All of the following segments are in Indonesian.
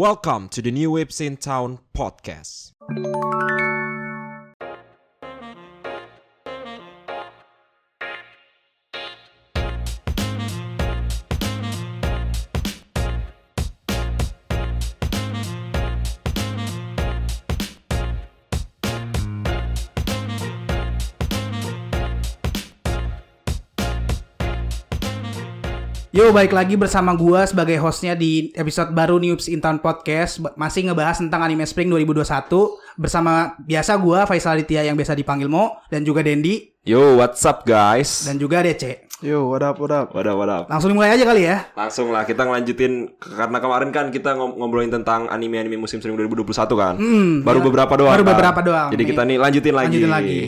Welcome to the New Waves in Town podcast. Yo, balik lagi bersama gua sebagai hostnya di episode baru News in Town Podcast Masih ngebahas tentang Anime Spring 2021 Bersama biasa gua, Faisal Aditya yang biasa dipanggil Mo Dan juga Dendi Yo, what's up guys? Dan juga DC Yo, what up, what up? Wadah, wadah. Langsung dimulai aja kali ya Langsung lah kita ngelanjutin karena kemarin kan kita ngob- ngobrolin tentang anime-anime musim spring 2021 kan. Hmm, baru ya. beberapa doang. Baru kan? beberapa doang. Jadi kita nih lanjutin lagi. Lanjutin lagi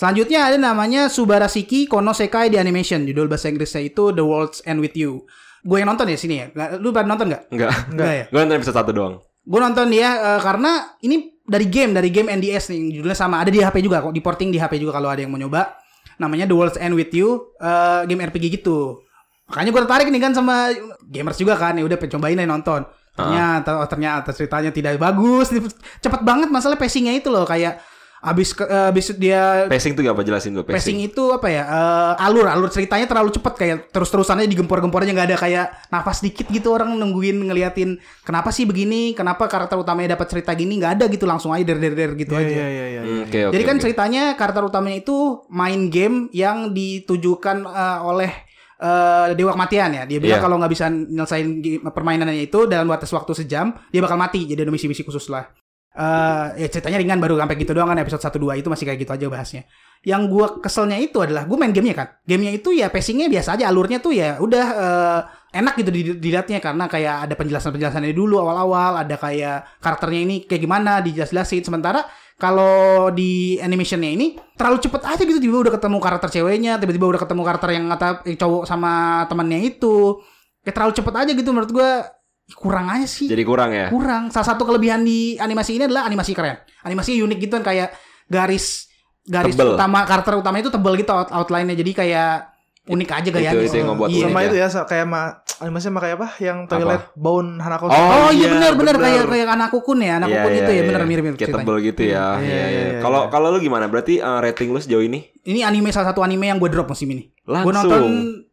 Selanjutnya ada namanya Subarashiki Kono Sekai di Animation. Judul bahasa Inggrisnya itu The World's End With You. Gue yang nonton ya sini ya? Lu pada nonton gak? Enggak. Enggak ya? Gue nonton episode 1 doang. Gue nonton dia eh, karena ini dari game dari game NDS nih. Judulnya sama. Ada di HP juga kok di porting di HP juga kalau ada yang mau nyoba. Namanya The World's End With You eh, game RPG gitu. Makanya gue tertarik nih kan sama gamers juga kan. Ya udah pengen cobain deh nonton. Ternyata oh, ternyata ceritanya tidak bagus. Cepet banget masalah pacingnya itu loh. Kayak abis ke- eh, abis dia Pacing tuh gak apa jelasin gue Pacing pacing. itu apa ya? eh, alur, alur ceritanya terlalu cepet kayak terus-terusannya digempor-gempor aja nggak ada kayak nafas dikit gitu orang nungguin ngeliatin kenapa sih begini, kenapa karakter utamanya dapat cerita gini nggak ada gitu langsung aja der der der gitu Iya, aja. iya, iya, iya. Hmm, Oke, oke. Jadi kan oke. ceritanya karakter utamanya itu main game yang ditujukan eh, oleh eh, dewa kematian ya. Dia bilang Iya. kalau nggak bisa nyelesain permainannya itu dalam batas waktu sejam, dia bakal mati. Jadi ada misi-misi khusus lah. Eh ya ceritanya ringan baru sampai gitu doang kan episode 1 2 itu masih kayak gitu aja bahasnya. Yang gua keselnya itu adalah gua main gamenya kan. Gamenya itu ya pacingnya biasa aja, alurnya tuh ya udah eh, enak gitu di- dilihatnya karena kayak ada penjelasan-penjelasannya dulu awal-awal, ada kayak karakternya ini kayak gimana dijelas-jelasin. Sementara kalau di animationnya ini terlalu cepet aja gitu tiba-tiba udah ketemu karakter ceweknya, tiba-tiba udah ketemu karakter yang kata yang cowok sama temannya itu. Kayak terlalu cepet aja gitu menurut gua kurang aja sih Jadi kurang ya. kurang. Salah satu kelebihan di animasi ini adalah animasi keren. Animasinya unik gitu kan kayak garis garis Tebel. utama karakter utama itu tebel gitu out, outline-nya jadi kayak unik aja gayanya. itu yang ngebuat Iya. unik Sama ya. itu ya, sa- kayak ma animasi sama kayak apa? Yang toilet bone Hanako. Oh, Oh, iya iya, benar benar kayak kayak anak kukun ya, anak kukun iya, itu ya iya. benar mirip-mirip Kayak ceritanya. tebel gitu ya. Iya, Iya, Kalau kalau lu gimana? Berarti eh, rating lu sejauh ini? Ini anime salah satu anime yang gue drop musim ini. Gue Langsung. nonton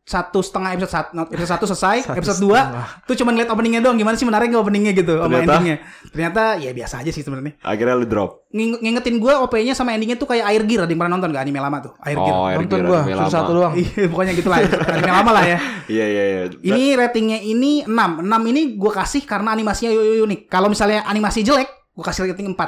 satu setengah episode satu, episode satu selesai, Satu episode dua tuh cuma ngeliat openingnya doang. Gimana sih menarik nggak openingnya gitu sama Ternyata? endingnya? Ternyata ya biasa aja sih sebenarnya. Akhirnya lu drop. Nging- ngingetin gue OP-nya sama endingnya tuh kayak Air Gear. Ada yang pernah nonton gak anime lama tuh? Air Gear. Oh, Air Nonton Gear, gua, anime episode lama. satu doang. Iya, pokoknya gitu lah. Anime lama lah ya. Iya, iya, iya. Ini ratingnya ini 6. 6 ini gue kasih karena animasinya unik. Kalau misalnya animasi jelek, gue kasih rating 4.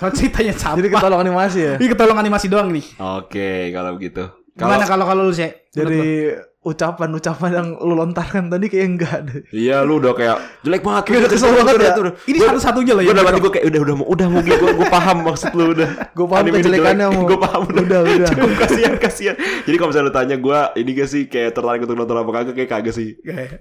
Soalnya ceritanya sama. Jadi ketolong animasi ya. Ini ketolong animasi doang nih. Oke, kalau begitu. Gimana kalau kalau lu sih? Jadi ucapan-ucapan yang lu lontarkan tadi kayak enggak deh. Iya, lu udah kayak jelek banget. Kayak udah kesel banget ya. Ini satu-satunya Gue yang dalam gua hati gue kayak udah udah mau udah mau gue gue paham maksud lu udah. Gua paham kejelekannya, Mo. Gue paham udah. Udah, udah. Cukup kasihan kasihan. Jadi kalau misalnya lu tanya gue ini gak sih kayak tertarik untuk nonton apa kagak kayak kagak sih.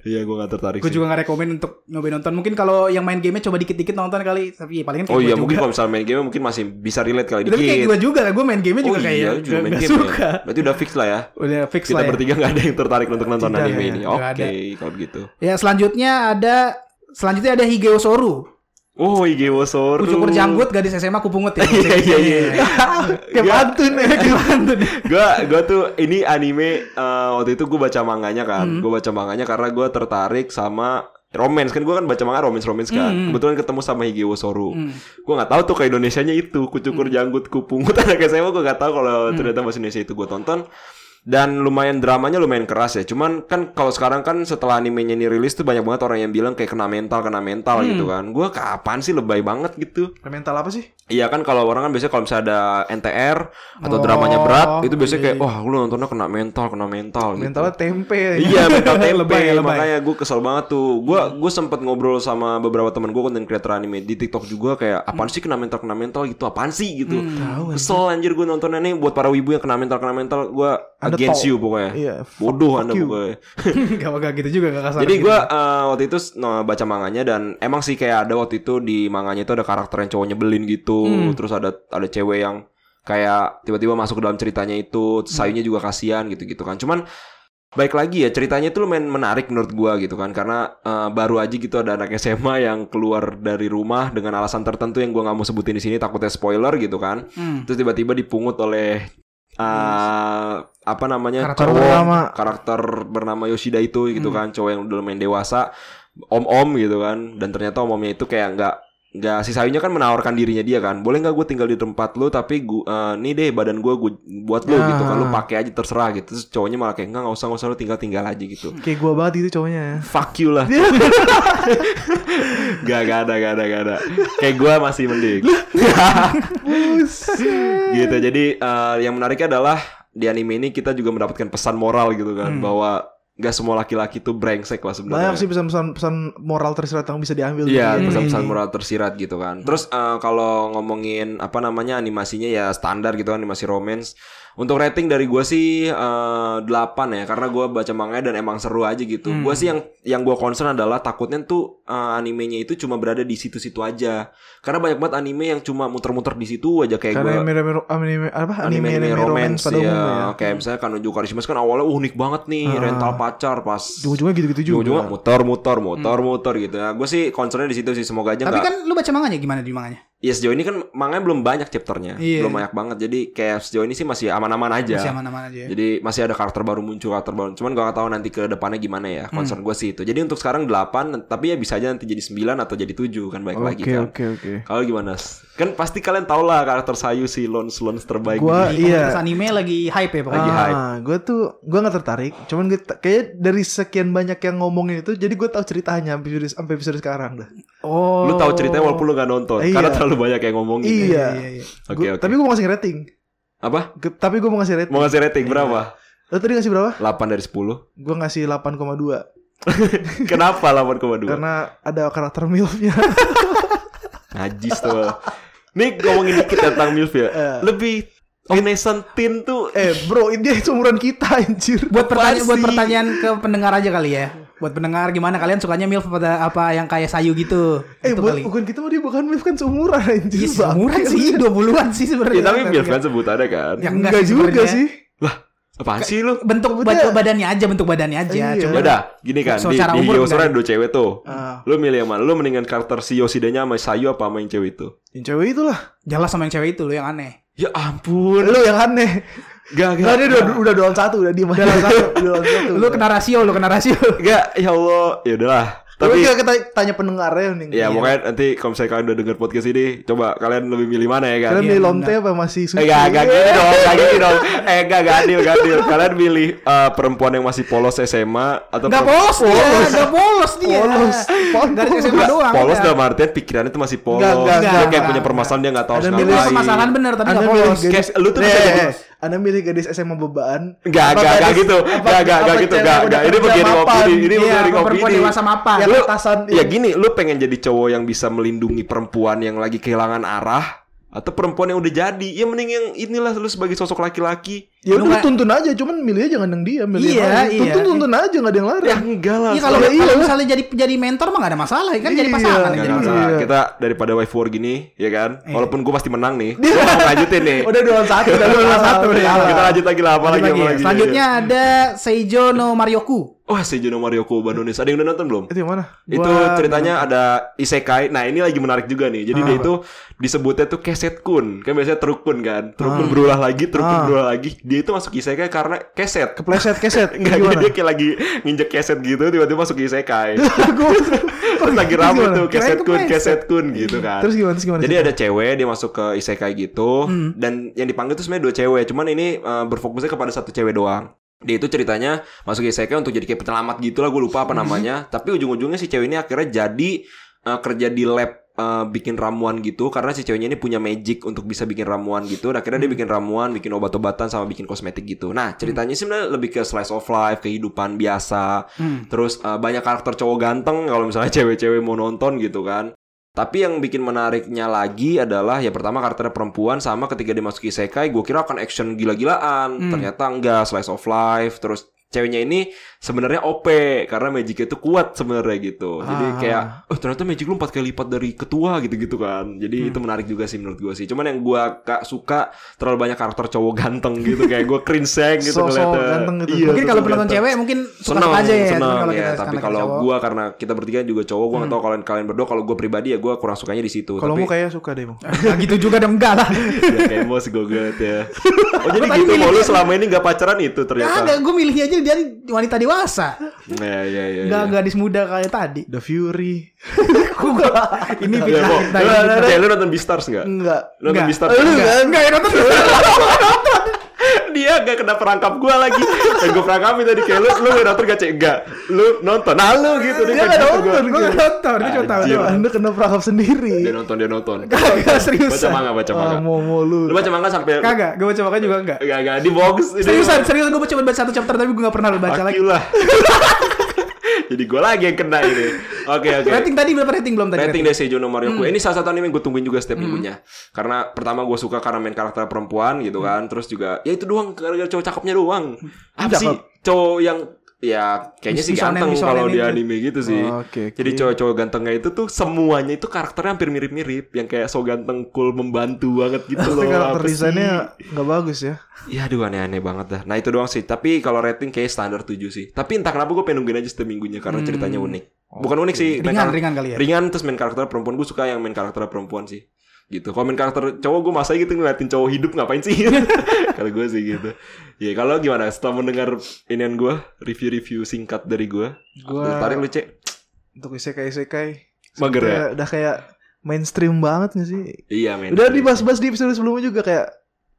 Iya, gue gak tertarik Gue juga gak rekomen untuk nyobain nonton. Mungkin kalau yang main gamenya coba dikit-dikit nonton kali. Tapi palingan kayak Oh iya, juga. mungkin kalau misalnya main game mungkin masih bisa relate kali Tapi kayak dikit. gue juga. Gue main gamenya juga oh kayak iya, lu juga main game ya. Berarti udah fix lah ya. Udah fix Kita lah ya. bertiga gak ada yang tertarik untuk nonton Tidak, anime ya. ini. Oke, ada. kalau begitu. Ya selanjutnya ada selanjutnya ada Higeo Soru. Oh, Igeo Soru. Kucukur janggut gadis SMA kupungut ya. Iya, iya, iya. Kayak pantun ya. Kayak pantun. gue gue tuh ini anime eh, waktu itu gue baca manganya kan Hmm. gue baca manganya karena gue tertarik sama romance kan gue kan baca manga romance romance kan Hmm. kebetulan ketemu sama Higeo Soru gue nggak tahu tuh ke Indonesianya itu Hmm. kucukur janggut kupungut anak SMA gue nggak tahu kalau ternyata bahasa Indonesia itu gue tonton dan lumayan dramanya lumayan keras ya cuman kan kalau sekarang kan setelah animenya ini rilis tuh banyak banget orang yang bilang kayak kena mental kena mental Hmm. gitu kan gue kapan sih lebay banget gitu Mental apa sih? Iya kan kalau orang kan biasanya kalau misalnya ada NTR atau Oh, dramanya berat itu biasanya iya, kayak wah lu nontonnya kena mental kena mental gitu. Mentalnya tempe. Iya mental tempe Lebay ya, lebay. makanya gue kesel banget tuh. Gue gue sempet ngobrol sama beberapa teman gue konten creator anime di TikTok juga kayak apaan sih kena mental kena mental gitu apaan sih gitu. Kesel anjir gue nontonnya nih buat para wibu yang kena mental kena mental gue Anda against you pokoknya. Iya, Bodoh anda you. pokoknya. Gak bakal gitu juga gak kasar. Jadi gitu. gue eh, waktu itu no, baca manganya dan emang sih kayak ada waktu itu di manganya itu ada karakter yang cowok nyebelin gitu, Hmm. terus ada ada cewek yang kayak tiba-tiba masuk ke dalam ceritanya itu, Hmm. sayunya juga kasihan gitu-gitu kan. Cuman baik lagi ya ceritanya itu lumayan menarik menurut gua gitu kan karena eh, baru aja gitu ada anak SMA yang keluar dari rumah dengan alasan tertentu yang gua nggak mau sebutin di sini takutnya spoiler gitu kan Hmm. terus tiba-tiba dipungut oleh eh, apa namanya? Karakter cowok bernama. karakter bernama Yoshida itu gitu kan cowok yang udah lumayan dewasa. Om-om gitu kan. Dan ternyata om-omnya itu kayak nggak nggak si Sayunya kan menawarkan dirinya dia kan. Boleh nggak gue tinggal di tempat lu tapi gua eh, nih deh badan gue gue buat lu gitu kan. Lu pakai aja terserah gitu. Terus cowoknya malah kayak nggak nggak usah nggak usah lu tinggal tinggal aja gitu. Kayak gua banget itu cowoknya. Ya. fuck you lah. Gak gak ada gak ada gak ada. Kayak gue masih mending. Gitu. Jadi eh, yang menariknya adalah di anime ini kita juga mendapatkan pesan moral gitu kan bahwa gak semua laki-laki tuh brengsek lah sebenarnya Banyak sih pesan-pesan pesan moral tersirat yang bisa diambil. Iya, dari- pesan-pesan moral tersirat gitu kan. Terus eh, kalau ngomongin apa namanya animasinya ya standar gitu kan animasi romance. Untuk rating dari gua sih eh, 8 ya karena gua baca manganya dan emang seru aja gitu. Gua sih yang yang gua concern adalah takutnya tuh eh, animenya itu cuma berada di situ-situ aja. Karena banyak banget anime yang cuma muter-muter di situ aja kayak Karena gua anime, anime, anime, apa? anime, anime romance, pada ya. umumnya ya. Kayak misalnya Kanojo Karishimas kan awalnya uh, unik banget nih rental pacar pas Ujung-ujungnya gitu-gitu juga. ujung-ujungnya muter muter muter muter gitu ya. Gue sih concernnya di situ sih semoga aja Tapi nggak kan lu baca manganya gimana di manganya? Ya sejauh ini kan manganya belum banyak chapternya, Iya. belum banyak banget. Jadi kayak sejauh ini sih masih aman-aman aja. Masih aman-aman aja ya. Jadi masih ada karakter baru muncul, karakter baru. Cuman gua gak tahu nanti ke depannya gimana ya. Concern gue sih itu. Jadi untuk sekarang 8, tapi ya bisa aja nanti jadi 9 atau jadi 7 kan baik lagi Oke, kan. oke, oke. Kalau gimana? Kan pasti kalian tau lah karakter Sayu si Lons Lons terbaik. Gua di- Di iya. komunitas anime lagi hype ya pokoknya. Lagi hype. Ah, gue tuh gue nggak tertarik. Cuman gue kayak dari sekian banyak yang ngomongin itu, jadi gue tahu ceritanya sampai episode, sampai episode sekarang dah. Oh. Lu tahu ceritanya walaupun lu gak nonton Iya. karena terlalu banyak yang ngomongin. ya. Iya. Iya, iya. Oke, Gua- oke. Tapi gue mau ngasih rating. Apa? Ge- tapi gue mau ngasih rating. Mau ngasih rating berapa? Lo tadi ngasih berapa? 8 dari 10. Gue ngasih 8,2 Kenapa 8,2? karena ada karakter milfnya. Najis tuh. Nih ngomongin dikit tentang MILF ya. Lebih Renaissance teen tuh eh bro, ini dia seumuran kita anjir. Buat pertanyaan buat pertanyaan ke pendengar aja kali ya. Buat pendengar gimana kalian sukanya milf pada apa yang kayak sayu gitu? Eh itu buat kali. bukan kita mah dia bukan milf kan seumuran anjir. Iya, seumuran sih, 20-an sih sebenarnya. Ya tapi MILF kan sebutannya kan. Ya, Enggak, enggak sih juga sih. Lah, apaan sih lu? bentuk badannya aja, bentuk badannya aja. Iya. Cuma Ya udah, gini kan di, Secara di Hyosora enggak. ada dua cewek tuh. Ah. Lu milih yang mana? Lu mendingan karakter si Yoshidanya sama Sayu apa sama yang cewek itu? Yang cewek itulah. jelas sama yang cewek itu lo yang aneh. Ya ampun. Lu yang aneh. Gak, Enggak dia udah udah doang satu udah diem aja. satu. Doang satu. Lu kena rasio, lu kena rasio. Gak, ya Allah. Ya udahlah. Tapi kita, kita tanya pendengarnya nih. ya pokoknya nanti kalau misalnya kalian udah denger podcast ini, coba kalian lebih milih mana ya kan? Kalian Iya, milih lonte apa masih suci? Eh gak, gak gini dong, gak gini dong Eh gak, gak adil, gak adil Kalian milih eh, perempuan yang masih polos SMA Atau Enggak polos dia, enggak polos dia. Polos. Dari SMA doang. Polos udah. dalam artian pikirannya itu masih polos Nggak, nggak, Dia kayak punya permasalahan dia gak tahu Ada harus ngapain permasalahan bener tapi enggak polos. lu tuh bisa. Anda milih gadis SMA beban. Gak, gak, gak gitu Gak, gak, gak gitu Gak, gak Ini mapan? opini Ini Iya, bagian apa perempuan opini dewasa mapan. Yang Lu- atasan Ya gini, lu pengen jadi cowok yang bisa melindungi perempuan yang lagi kehilangan arah atau perempuan yang udah jadi? Ya mending yang inilah lu sebagai sosok laki-laki. Ya Lu udah tuntun aja, cuman milihnya jangan yang dia, milih Iya, yang lain. iya. Tuntun tuntun aja nggak ada yang larang. Ya enggak lah. Iya kalau Iya, kalau iya. misalnya jadi jadi mentor mah gak ada masalah ya kan jadi Iya. pasangan Nggak, jadi nggak masalah. Iya. Kita daripada wife war gini, ya kan? Iya. Walaupun gue pasti menang nih. Gue mau lanjutin nih. Udah dua satu, udah dua satu. Iya. Kita lanjut lagi lah, apa lagi, Lagi apa ya. lagi. Selanjutnya ada Seijo no Marioku. Wah, Seijuno Mario Koba Nonis. Ada yang udah nonton belum? Itu yang mana? Itu Gua- ceritanya ada isekai. Nah, ini lagi menarik juga nih. Jadi dia itu disebutnya tuh keset kun. Kan biasanya truk kun kan. Truk kun berulah lagi, truk kun Ah. berulah lagi. Dia itu masuk isekai karena keset. Kepleset keset. Jadi Gimana? dia kayak lagi nginjek keset gitu, tiba-tiba masuk isekai. Terus lagi rame tuh keset kun, keset kun gitu kan. Terus gimana? Terus gimana? Jadi ada cewek dia masuk ke isekai gitu dan yang dipanggil tuh sebenarnya dua cewek, cuman ini eh, berfokusnya kepada satu cewek doang. Dia itu ceritanya masuk isekai untuk jadi kayak penyelamat gitu lah, gue lupa apa namanya. Tapi ujung-ujungnya si cewek ini akhirnya jadi eh, kerja di lab eh, bikin ramuan gitu karena si ceweknya ini punya magic untuk bisa bikin ramuan gitu. Dan akhirnya dia bikin ramuan, bikin obat-obatan sama bikin kosmetik gitu. Nah, ceritanya sih sebenarnya lebih ke slice of life, kehidupan biasa. Terus eh, banyak karakter cowok ganteng kalau misalnya cewek-cewek mau nonton gitu kan. Tapi yang bikin menariknya lagi adalah ya pertama karakternya perempuan sama ketika dia masuk isekai gue kira akan action gila-gilaan. Ternyata enggak, slice of life. Terus ceweknya ini sebenarnya OP karena magicnya itu kuat sebenarnya gitu. Jadi Ah. kayak oh ternyata magic lu empat kali lipat dari ketua gitu-gitu kan. Jadi Hmm. itu menarik juga sih menurut gue sih. Cuman yang gue gak suka terlalu banyak karakter cowok ganteng gitu kayak gue cringe gitu So-so ngeliatnya. ganteng gitu. Iya, mungkin kalau penonton cewek mungkin suka seneng, aja ya. seneng, kalau ya. kita Tapi kalau. Hmm. gue karena kita bertiga juga cowok, gue nggak tahu kalian kalian berdua. Kalau gue pribadi ya gue kurang sukanya di situ. Kalau Tapi mau kayak suka deh mau. Nah, gitu juga dong enggak lah. ya, kayak mau segoget ya. Oh jadi Gua gitu mau lu selama ini gak pacaran itu Enggak ternyata. ada, gue milihnya aja dia wanita dewasa. Ya ya ya. Enggak ya. gadis muda kayak tadi. The Fury. Ini Ya, mau. fitnah. Lu. Cek, lu nonton Beastars gak? Enggak. Lu nonton Enggak. Beastars? Lu Enggak. Enggak nonton. Dia gak kena perangkap gue lagi. Dan gue perangkapin tadi kayak lu lu gak nonton gak cek? Enggak. Lu nonton. Nah lu gitu. Dia kayak nggak gitu nonton, gua. Gue nggak nonton, dia cuma tahu doang. Anda kena perangkap sendiri. Dia nonton dia nonton. Kagak serius. Baca manga baca Ah, manga. mau mau lu. Lu baca manga sampai Kagak, gue baca makan juga enggak. Enggak enggak di box. Seriusan, seriusan gue coba baca satu chapter tapi gue gak pernah lu baca lagi. Lah. Jadi gue lagi yang kena ini. Oke oke. Rating tadi berapa rating belum tadi? Rating dari Seijo no Marioku. Hmm. Ini salah satu anime yang gue tungguin juga setiap minggunya. Karena pertama gue suka karena main karakter perempuan gitu Hmm. kan. Terus juga ya itu doang gara-gara cowok cakepnya doang. Apa Cakep. sih cowok yang ya kayaknya sih ganteng kalau di anime gitu sih. Oh, oke, oke. Jadi cowok-cowok gantengnya itu tuh semuanya itu karakternya hampir mirip-mirip, yang kayak so ganteng, cool, membantu banget gitu loh. Tapi karakter Apa desainnya nggak bagus ya. Ya aduh aneh-aneh banget dah. Nah itu doang sih. Tapi kalau rating kayak standar 7 sih. Tapi entah kenapa gue pengen nungguin aja setiap minggunya karena ceritanya unik. Bukan unik sih. Ringan, ringan kali ya. Ringan terus main karakter perempuan gue suka yang main karakter perempuan sih. Gitu. Kalau main karakter cowok gue masa gitu ngeliatin cowok hidup ngapain sih? kalau gue sih gitu. Ya kalau gimana? Setelah mendengar inian gue review-review singkat dari gue, Gua- tarik lu cek. Untuk isekai isekai. Mager ya? Udah kayak mainstream banget gak sih? Iya men. Udah dibahas-bahas di episode sebelumnya juga kayak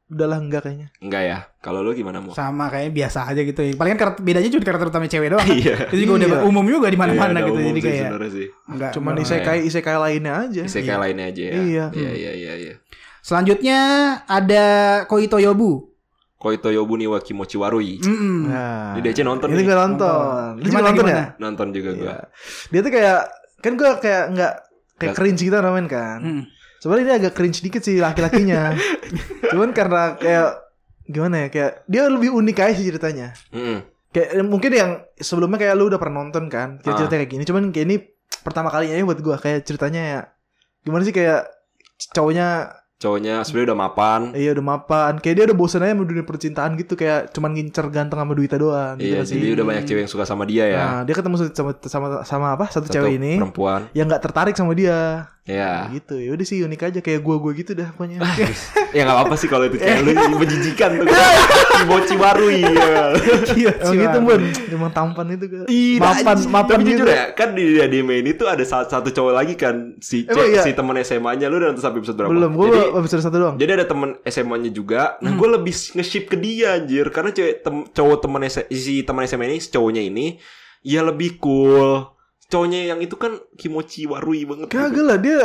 udahlah enggak kayaknya. Enggak ya. Kalau lu gimana mau? Sama kayak biasa aja gitu. Palingan karakter bedanya cuma karakter utama cewek doang. kan. Iya. Itu juga udah Iya. umum juga di mana-mana Iya, ada gitu. umum Jadi kayak sih. enggak. Cuman enggak. isekai isekai lainnya aja. Isekai lainnya aja ya. Iya. Iya iya iya iya. Selanjutnya ada Koito Yobu. Koito Yobuni wa Kimochi Warui. Mm-mm. Nah, Di DC nonton Ini gue nonton. Nonton. Lu juga nonton gimana? ya? Nonton juga gua. Iya. Dia tuh kayak kan gue kayak nggak kayak cringe gitu namanya kan. Mm. Sebenarnya ini agak cringe dikit sih laki-lakinya. Cuman karena kayak gimana ya kayak dia lebih unik aja sih ceritanya. Mm-mm. Kayak mungkin yang sebelumnya kayak lu udah pernah nonton kan Ah. cerita kayak gini. Cuman kayak ini pertama kalinya ya buat gue kayak ceritanya ya gimana sih kayak cowoknya Cowoknya sebenarnya udah mapan. iya udah mapan kayak dia udah bosan aja sama dunia percintaan gitu kayak cuman ngincer ganteng sama duitnya doang gitu Iya, sih. jadi udah banyak cewek yang suka sama dia ya. Nah, dia ketemu sama sama sama apa satu, Satu cewek ini perempuan. yang nggak tertarik sama dia. Ya. Gitu. Ya udah sih unik aja kayak gua-gua gitu dah pokoknya. ya nggak apa-apa sih kalau itu kayak lu menjijikan tuh. Kimochi Warui. Ya. Iya, Emang gitu, Bun. Emang tampan itu kan. Mapan mapan Tapi gitu. jujur ya, kan di anime ini tuh ada satu, cowok lagi kan si Emang iya? si teman SMA-nya lu udah nonton sampai episode berapa? Belum, gua Jadi episode satu doang. jadi ada temen SMA-nya juga. Nah, Hmm. gue lebih nge-ship ke dia anjir karena cewek tem, cowok temen S- si teman SMA ini, si cowoknya ini ya lebih cool. Cowoknya yang itu kan Kimochi Warui banget. gitu. Kagak lah dia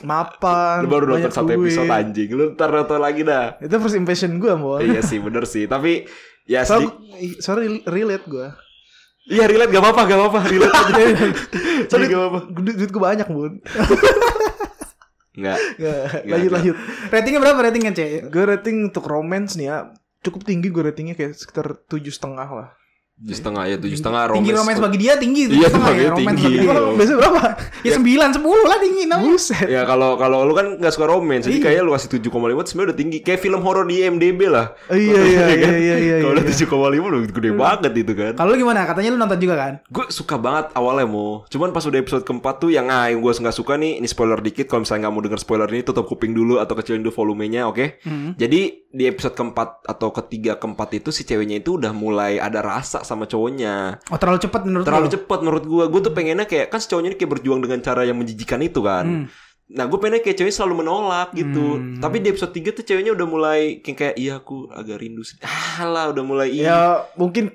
mapan. Lu baru nonton satu duit. episode anjing. Lu ntar nonton lagi dah. Itu first impression gua, Mon. iya sih, bener sih. Tapi ya So, sedikit sorry relate gua. Iya relate gak apa-apa gak apa-apa relate aja Jadi gak apa-apa Duit, duit gua banyak, Bun. Enggak Nggak, Nggak, lanjut lanjut. Ratingnya berapa ratingnya, Cek? Gue rating untuk romance nih ya cukup tinggi gue ratingnya kayak sekitar tujuh setengah lah. Tujuh setengah ya Tujuh setengah Tinggi romance bagi dia tinggi. Iya, bagi dia romance tinggi. bagi dia. Biasanya berapa? Ya sembilan sepuluh lah tinggi namanya. Buset. Ya kalau kalau lu kan gak suka romance Jadi Iya. kayaknya lu kasih 7,5 itu sebenarnya udah tinggi Kayak film horor di IMDB lah Oh, iya iya iya iya iya. Kalau udah iya. 7,5 udah gede banget itu kan Kalau lu gimana? Katanya lu nonton juga kan? Gue suka banget awalnya mau Cuman pas udah episode keempat tuh Yang ah yang gue gak suka nih Ini spoiler dikit Kalau misalnya gak mau denger spoiler ini Tutup kuping dulu Atau kecilin dulu volumenya Oke Hmm. Jadi di episode keempat Atau ketiga keempat itu Si ceweknya itu udah mulai ada rasa sama cowoknya Oh terlalu cepat menurut Terlalu lu? cepat menurut gue Gue tuh pengennya kayak Kan si cowoknya ini kayak berjuang dengan cara yang menjijikan itu kan Hmm. Nah gue pengennya kayak ceweknya selalu menolak gitu Hmm. Tapi di episode 3 tuh ceweknya udah mulai Kayak, kayak iya aku agak rindu sedih." Ah lah udah mulai iya Ya mungkin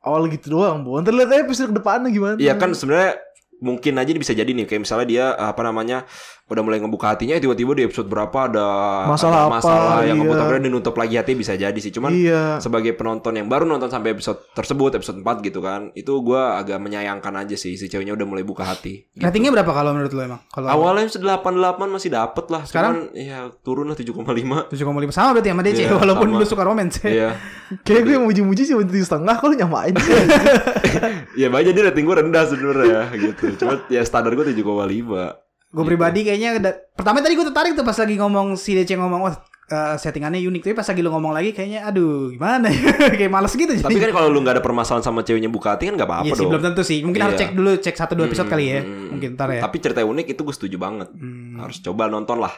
awal gitu doang, Bu. Ntar lihat episode depannya gimana. Iya kan sebenarnya mungkin aja bisa jadi nih kayak misalnya dia apa namanya udah mulai ngebuka hatinya tiba-tiba di episode berapa ada Masalah ada apa, masalah yang iya. ngebuka dia nutup lagi hati bisa jadi sih cuman Iya. sebagai penonton yang baru nonton sampai episode tersebut episode 4 gitu kan itu gua agak menyayangkan aja sih si ceweknya udah mulai buka hati gitu. Ratingnya berapa kalau menurut lo emang? Kalau awalnya 88 masih dapet lah Sekarang? cuman ya turun lah 7,5 7,5 sama berarti sama DC Iya, walaupun sama. lu suka romance. iya Kayak gue yang muji-muji cuma tujuh setengah, kok lu nyamain sih? ya banyak jadi rating gua rendah sebenarnya gitu cuma ya standar gua 7,5 Gue pribadi kayaknya da- pertama tadi gue tertarik tuh pas lagi ngomong si DC ngomong wah eh, settingannya unik tapi pas lagi lu ngomong lagi kayaknya aduh gimana ya kayak males gitu jadi. tapi kan kalau lu nggak ada permasalahan sama ceweknya buka hati kan nggak apa-apa Iya sih dong belum tentu sih. Mungkin harus Iya. cek dulu cek satu dua episode Hmm, kali ya. hmm, Mungkin ntar ya. Tapi cerita unik itu gue setuju banget. Hmm. Harus coba nonton lah.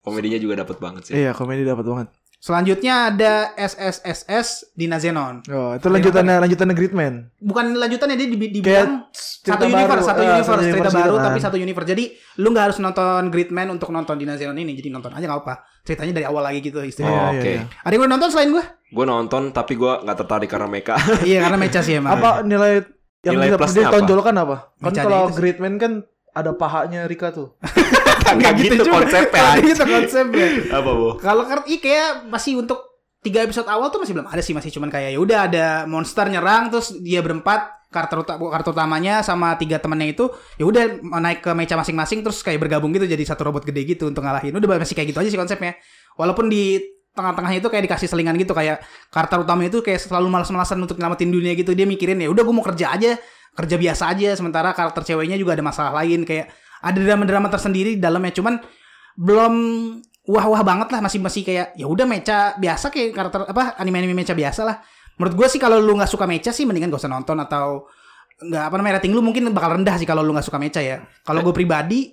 Komedinya juga dapat banget sih. Iya, komedi dapat banget. Selanjutnya ada SSSS Dina Zenon. Oh, itu lanjutannya lanjutannya Gridman. Bukan lanjutannya dia di- dibilang satu cerita universe, baru. satu Ah, universe, satu cerita baru gitu tapi kan. satu universe. Jadi lu nggak harus nonton Gridman untuk nonton Dina Zenon ini. Jadi nonton aja nggak apa. Ceritanya dari awal lagi gitu Oh, istilahnya. Iya, Oke. iya, Ada yang udah nonton selain gue? Gue nonton tapi gue nggak tertarik karena mereka. iya karena mecha sih emang. Apa nilai yang Nilai dia, dia tonjolkan apa? Kan Mecanya kalau sih. Gridman kan ada pahanya Rika tuh. Nggak gitu, konsepnya. Nggak gitu konsepnya. Apa bu? Kalau kan kayak masih untuk tiga episode awal tuh masih belum ada sih masih cuman kayak ya udah ada monster nyerang terus dia berempat karakter uta- karakter utamanya sama tiga temennya itu ya udah naik ke mecha masing-masing terus kayak bergabung gitu jadi satu robot gede gitu untuk ngalahin udah masih kayak gitu aja sih konsepnya walaupun di tengah-tengahnya itu kayak dikasih selingan gitu kayak karakter utama itu kayak selalu malas-malasan untuk nyelamatin dunia gitu dia mikirin ya udah gue mau kerja aja kerja biasa aja sementara karakter ceweknya juga ada masalah lain kayak ada drama-drama tersendiri di dalamnya. Cuman belum wah-wah banget lah masih masih kayak ya udah mecha biasa kayak karakter apa anime-anime mecha biasa lah. Menurut gue sih kalau lu nggak suka mecha sih mendingan gak usah nonton atau nggak apa namanya rating lu mungkin bakal rendah sih kalau lu nggak suka mecha ya. Kalau gue pribadi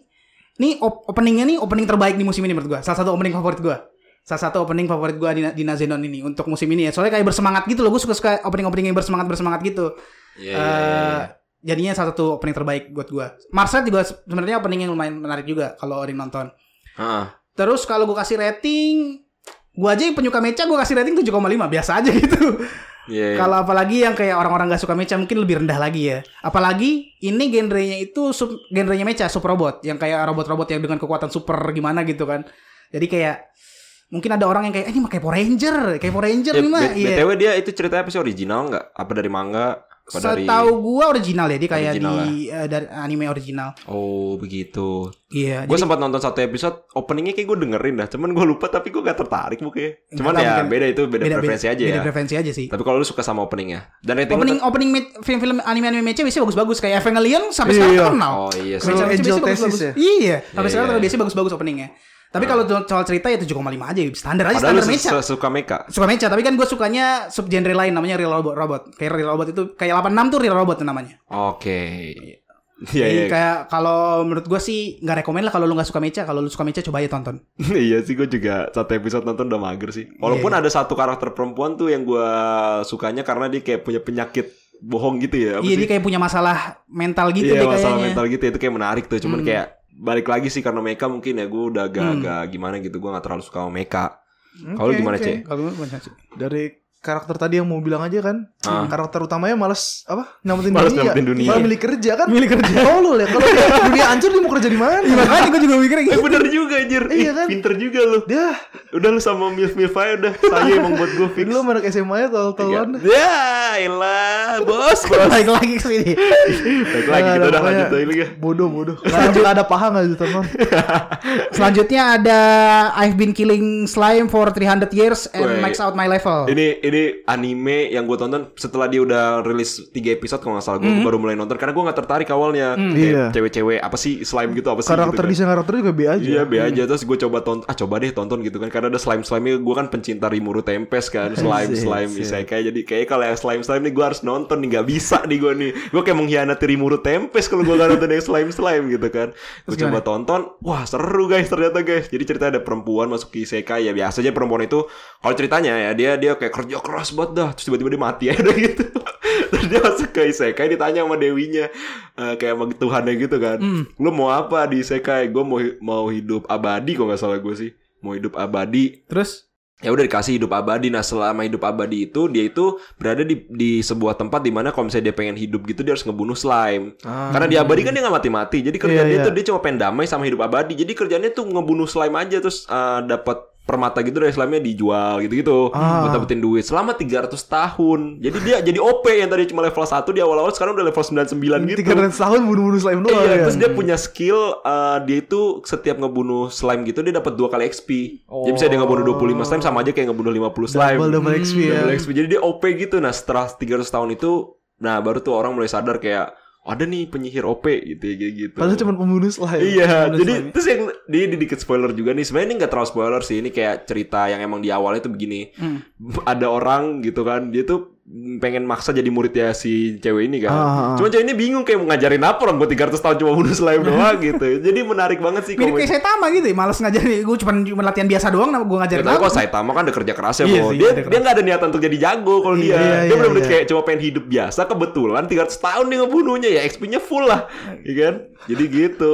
nih op- openingnya nih opening terbaik di musim ini menurut gue salah satu opening favorit gue salah satu opening favorit gue di, di Nazenon ini untuk musim ini ya. Soalnya kayak bersemangat gitu loh gue suka suka opening opening yang bersemangat bersemangat gitu Iya. Eh, jadinya salah satu opening terbaik buat gue Marcel juga se- sebenarnya opening yang lumayan menarik juga kalau ada yang nonton Heeh. Terus kalau gue kasih rating, gue aja yang penyuka mecha gue kasih rating 7,5 biasa aja gitu. Iya. iya. Kalau apalagi yang kayak orang-orang gak suka mecha mungkin lebih rendah lagi ya. Apalagi ini genrenya itu sub, genrenya mecha super robot yang kayak robot-robot yang dengan kekuatan super gimana gitu kan. Jadi kayak mungkin ada orang yang kayak eh, ini mah kayak Power Ranger, kayak Power Ranger Ya, nih mah. Iya. BTW dia itu ceritanya apa sih original nggak? Apa dari manga? Setahu gua original ya dia kayak Original di eh, dari anime original. Oh begitu. Iya. Gue jadi- sempat nonton satu episode openingnya kayak gue dengerin dah. Cuman gue lupa tapi gue gak tertarik mukanya. Cuman ya mungkin beda itu beda, preferensi aja beda ya. preferensi aja sih. Tapi kalau lu suka sama openingnya dan rating Opening opening me- film-film anime-anime mecha biasanya bagus-bagus kayak Evangelion sampai sekarang Iya. terkenal. Oh iya sih. Angel biasanya Thesis bagus-bagus. ya? Iya, sampai Iya, sekarang iya. biasanya bagus-bagus openingnya. Tapi kalau soal cerita ya 7,5 aja, standar aja Padahal standar mecha. su- suka mecha. Suka mecha, tapi kan gue sukanya subgenre lain namanya real robot. robot. Kayak real robot itu kayak 86 tuh real robot tuh namanya. Oke. Iya Jadi iya. kayak kalau menurut gue sih nggak rekomen lah kalau lu nggak suka mecha. Kalau lu suka mecha coba aja tonton. iya sih gue juga satu episode nonton udah mager sih. Walaupun Iya. ada satu karakter perempuan tuh yang gue sukanya karena dia kayak punya penyakit bohong gitu ya. Iya dia kayak punya masalah mental gitu iya deh masalah kayaknya. mental gitu itu kayak menarik tuh. Cuman Hmm. kayak balik lagi sih karena mecha mungkin ya gue udah Hmm. agak-agak gimana gitu. Gue gak terlalu suka sama mecha. Kalau lu Oke, gimana oke. Cek? Kalau lu gimana sih? Dari karakter tadi yang mau bilang aja kan, Ah. karakter utamanya malas apa? Nyamatin Malas dunia. nyamatin dunia. Malah milih kerja kan? Milih kerja. Oh lu ya, kalau dia dunia hancur dia mau kerja di mana? Iya, makanya gue juga mikir Eh gitu. bener juga anjir. Iya kan? Pinter juga lu. Dia Udah lu sama Milf Milf aja udah. Saya emang buat gue fix. dulu anak SMA ya tol-tolan. Ya, elah, bos, bos. Balik lagi ke sini. Baik lagi kita udah lanjut lagi ya. Bodoh bodoh. Gak ada, paha gak ditonton. Selanjutnya ada I've been killing slime for 300 years and max out my level. Ini ini anime yang gue tonton setelah dia udah rilis 3 episode kalau nggak salah. Gue baru mulai nonton karena gue nggak tertarik awalnya. Kayak Iya. cewek-cewek apa sih slime gitu apa sih Karakter gitu kan. desain karakter juga B aja. Iya be aja. Terus gue coba tonton ah coba deh tonton gitu kan. Karena ada slime slime gue kan pencinta Rimuru Tempest kan slime slime isekai. Jadi kayak kalau yang slime slime nih gue harus nonton nih nggak bisa nih gue nih. Gue kayak mengkhianati Rimuru Tempest kalau gue gak nonton yang slime slime gitu kan. Gue coba tonton wah seru guys ternyata guys. Jadi cerita ada perempuan masuk ke isekai. Ya biasa aja perempuan itu kalau ceritanya ya dia dia kayak kerja keras banget dah terus tiba-tiba dia mati aja udah gitu terus dia masuk ke isekai ditanya sama dewinya eh, kayak sama Tuhannya gitu kan lu mau apa di isekai gue mau mau hidup abadi kok nggak salah gue sih mau hidup abadi Terus ya udah dikasih hidup abadi. Nah, selama hidup abadi itu dia itu berada di di sebuah tempat di mana kalau misalnya dia pengen hidup gitu dia harus ngebunuh slime. Ah. Karena di abadi kan dia nggak mati-mati. Jadi kerjaan Iya, dia iya. tuh dia cuma pengen damai sama hidup abadi. Jadi kerjanya tuh ngebunuh slime aja terus eh, dapat permata gitu dari slime-nya dijual gitu-gitu Ah. buat dapetin duit selama 300 tahun. Jadi dia jadi OP yang tadi cuma level 1 di awal-awal sekarang udah level 99 gitu. Tiga ratus tahun bunuh-bunuh slime doang Iya, ya. terus dia punya skill uh, dia itu setiap ngebunuh slime gitu dia dapat dua kali XP. Jadi bisa dia ngebunuh 25 slime sama aja kayak ngebunuh 50 slime. Double double XP ya. Double XP. Jadi dia OP gitu. Nah, setelah 300 tahun itu nah baru tuh orang mulai sadar kayak ada nih penyihir OP gitu ya gitu. Padahal cuma pembunuh slime. Iya, Pembunuh jadi slime. terus yang dia dikit spoiler juga nih. Sebenarnya ini nggak terlalu spoiler sih. Ini kayak cerita yang emang di awalnya tuh begini. Hmm. Ada orang gitu kan, dia tuh pengen maksa jadi muridnya si cewek ini kan. Ah, ah, ah. Cuma cewek ini bingung kayak mau ngajarin apa orang buat 300 tahun cuma bunuh slime doang gitu. Jadi menarik banget sih Mirip kayak Saitama gitu ya, males ngajarin. Gue cuma cuma latihan biasa doang, nah gue Ya, ngajarin tapi apa. kalau Saitama kan ada kerja kerasnya Iya sih, Dia dia nggak ada niatan untuk jadi jago kalau Iya, dia. iya, dia iya, benar-benar iya. kayak cuma pengen hidup biasa kebetulan 300 tahun dia ngebunuhnya ya XP-nya full lah. Iya kan? Jadi gitu.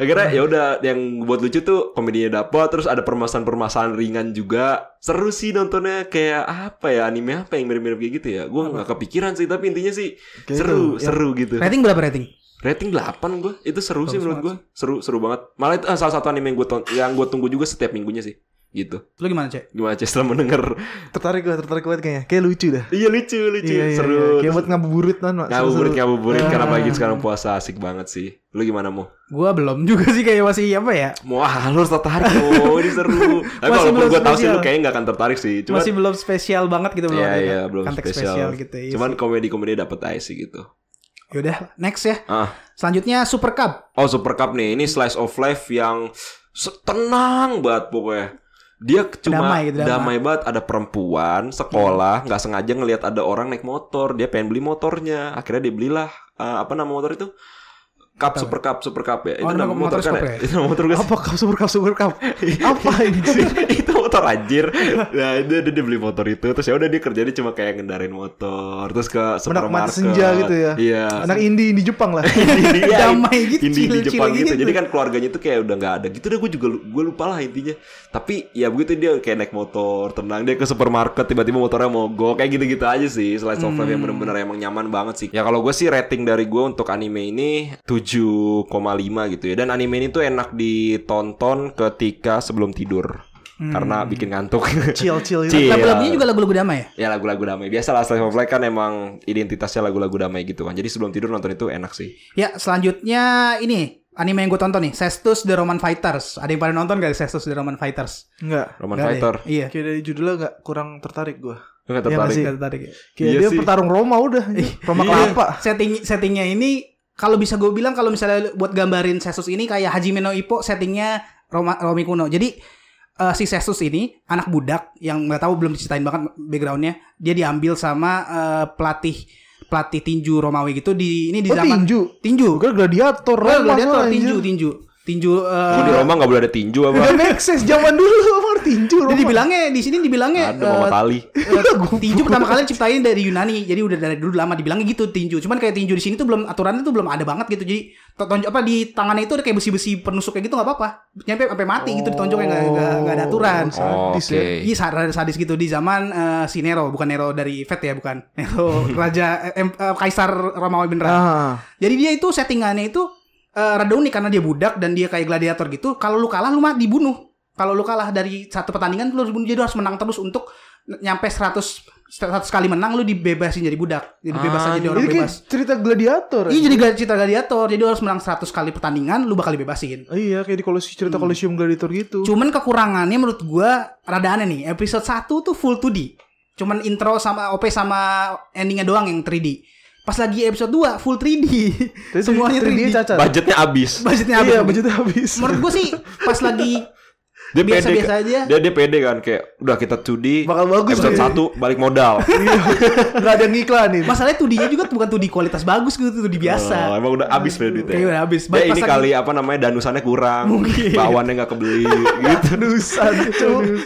Akhirnya ya udah yang buat lucu tuh komedinya dapat terus ada permasalahan-permasalahan ringan juga. Seru sih nontonnya kayak apa ya anime apa yang mirip-mirip kayak gitu ya. Gua nggak kepikiran sih tapi intinya sih Kayak seru, itu, ya. seru gitu. Rating berapa rating? Rating 8 gue Itu seru sih menurut gue Seru seru banget Malah itu ah, salah satu anime yang gue yang gue tunggu juga setiap minggunya sih Gitu Lu gimana, Cek? Gimana Ces setelah mendengar Tertarik gue, tertarik banget kayaknya. Kayak lucu dah. Iya lucu lucu Iya, iya, Seru iya. Kayak buat ngabuburit. Mak. Ngabuburit ngabuburit Karena Ah. pagi sekarang puasa asik banget sih Lu gimana mau? Gua belum juga sih kayak masih apa ya? Mau ah lu harus tertarik Oh ini seru Tapi walaupun belum gue tahu sih spesial. lu kayaknya gak akan tertarik sih Cuman masih belum spesial banget gitu belum Iya iya belum konteks spesial, gitu ya. Cuman komedi-komedi dapet aja sih gitu Yaudah, next ya. Ah Selanjutnya Super Cup. Oh Super Cup nih Ini slice of life yang Tenang banget pokoknya Dia cuma Damai gitu, damai. damai banget Ada perempuan sekolah nggak sengaja ngelihat ada orang naik motor Dia pengen beli motornya Akhirnya dia belilah eh, Apa nama motor itu? Cup Super Cup Super Cup ya Oh, nama motor kan Super ya? ya? Itu nama motor gue Apa cup super cup super cup? Apa ini? Itu motor anjir. Nah, dia, dia, dia beli motor itu terus ya udah dia kerjanya cuma kayak ngendarin motor terus ke supermarket. senja gitu ya. Iya. Anak indie di Jepang lah. Indie, iya, Damai gitu, indie di Jepang gitu. gitu. Jadi kan keluarganya tuh kayak udah nggak ada gitu deh gue juga gue lupa lah intinya. Tapi ya begitu dia kayak naik motor, tenang dia ke supermarket tiba-tiba motornya mogok kayak gitu-gitu aja sih. Slice of life yang Hmm. bener-bener emang nyaman banget sih. Ya kalau gue sih rating dari gue untuk anime ini 7,5 gitu ya. Dan anime ini tuh enak ditonton ketika sebelum tidur. Karena bikin ngantuk. Chill chill gitu. Chill. Lagu-lagunya juga lagu-lagu damai ya? ya lagu-lagu damai. Biasalah Slice of Life kan emang identitasnya lagu-lagu damai gitu kan. Jadi sebelum tidur nonton itu enak sih. Ya, selanjutnya ini anime yang gue tonton nih, Cestus The Roman Fighters. Ada yang pada nonton gak Cestus The Roman Fighters? Enggak. Roman Nggak ada Fighter. ya? Iya. Kayak dari judulnya enggak kurang tertarik gue. Lu nggak Iya tertarik? Gak tertarik ya? Kayak Iya dia sih. pertarung Roma udah. Roma Iya. kelapa. Setting settingnya ini kalau bisa gue bilang kalau misalnya buat gambarin Cestus ini kayak Hajime no Ippo settingnya Roma Romi kuno. Jadi eh, si Cestus ini anak budak yang nggak tahu belum diceritain banget backgroundnya. Dia diambil sama eh, pelatih pelatih tinju Romawi gitu di ini di Oh zaman tinju. tinju. Bukan gladiator. Oh, Roma gladiator tinju tinju tinju. eh, Kok di Roma nggak boleh ada tinju apa? Udah make sense zaman dulu emang tinju Roma. dibilangnya di sini dibilangnya Ada Muhammad eh, Ali. eh, tinju pertama kali diciptain dari Yunani. Jadi udah dari dulu lama dibilangnya gitu tinju. Cuman kayak tinju di sini tuh belum aturannya tuh belum ada banget gitu. Jadi to- tonjok apa di tangannya itu ada kayak besi-besi penusuk kayak gitu nggak apa-apa. Nyampe sampai mati gitu ditonjoknya nggak nggak nggak ada aturan. Oh, Sadis Oke. ya. Iya sadis, gitu di zaman eh, si Nero bukan Nero dari Fed ya bukan Nero raja eh, eh, kaisar Romawi beneran. Ah. Jadi dia itu settingannya itu eh, rada unik karena dia budak dan dia kayak gladiator gitu. Kalau lu kalah lu mah dibunuh. Kalau lu kalah dari satu pertandingan lu harus dibunuh. Jadi lu harus menang terus untuk nyampe 100 100 kali menang lu dibebasin jadi budak. Jadi bebas Ah, aja jadi orang bebas. cerita gladiator. Iya jadi cerita gladiator. Jadi lu harus menang 100 kali pertandingan lu bakal dibebasin. Oh, iya kayak di kolosium cerita Hmm. kolosium gladiator gitu. Cuman kekurangannya menurut gua rada aneh nih. Episode 1 tuh full 2D. Cuman intro sama OP sama endingnya doang yang 3D. Pas lagi episode 2 full 3D. Tapi Semuanya 3D. 3D cacat. Budgetnya habis. Budgetnya habis. Iya, budgetnya habis. Menurut gue sih pas lagi Dia Biasa-biasa pede, aja. Dia dia pede kan kayak udah kita 2D. Bakal bagus Episode nih. 1 balik modal. Enggak ada yang ngiklanin. masalahnya 2D-nya juga bukan 2D kualitas bagus gitu, 2D Oh, biasa. emang udah habis deh duitnya. Iya, udah habis. Ya, ini kali apa namanya danusannya kurang. Mungkin. Bawannya nggak kebeli gitu. Danusan.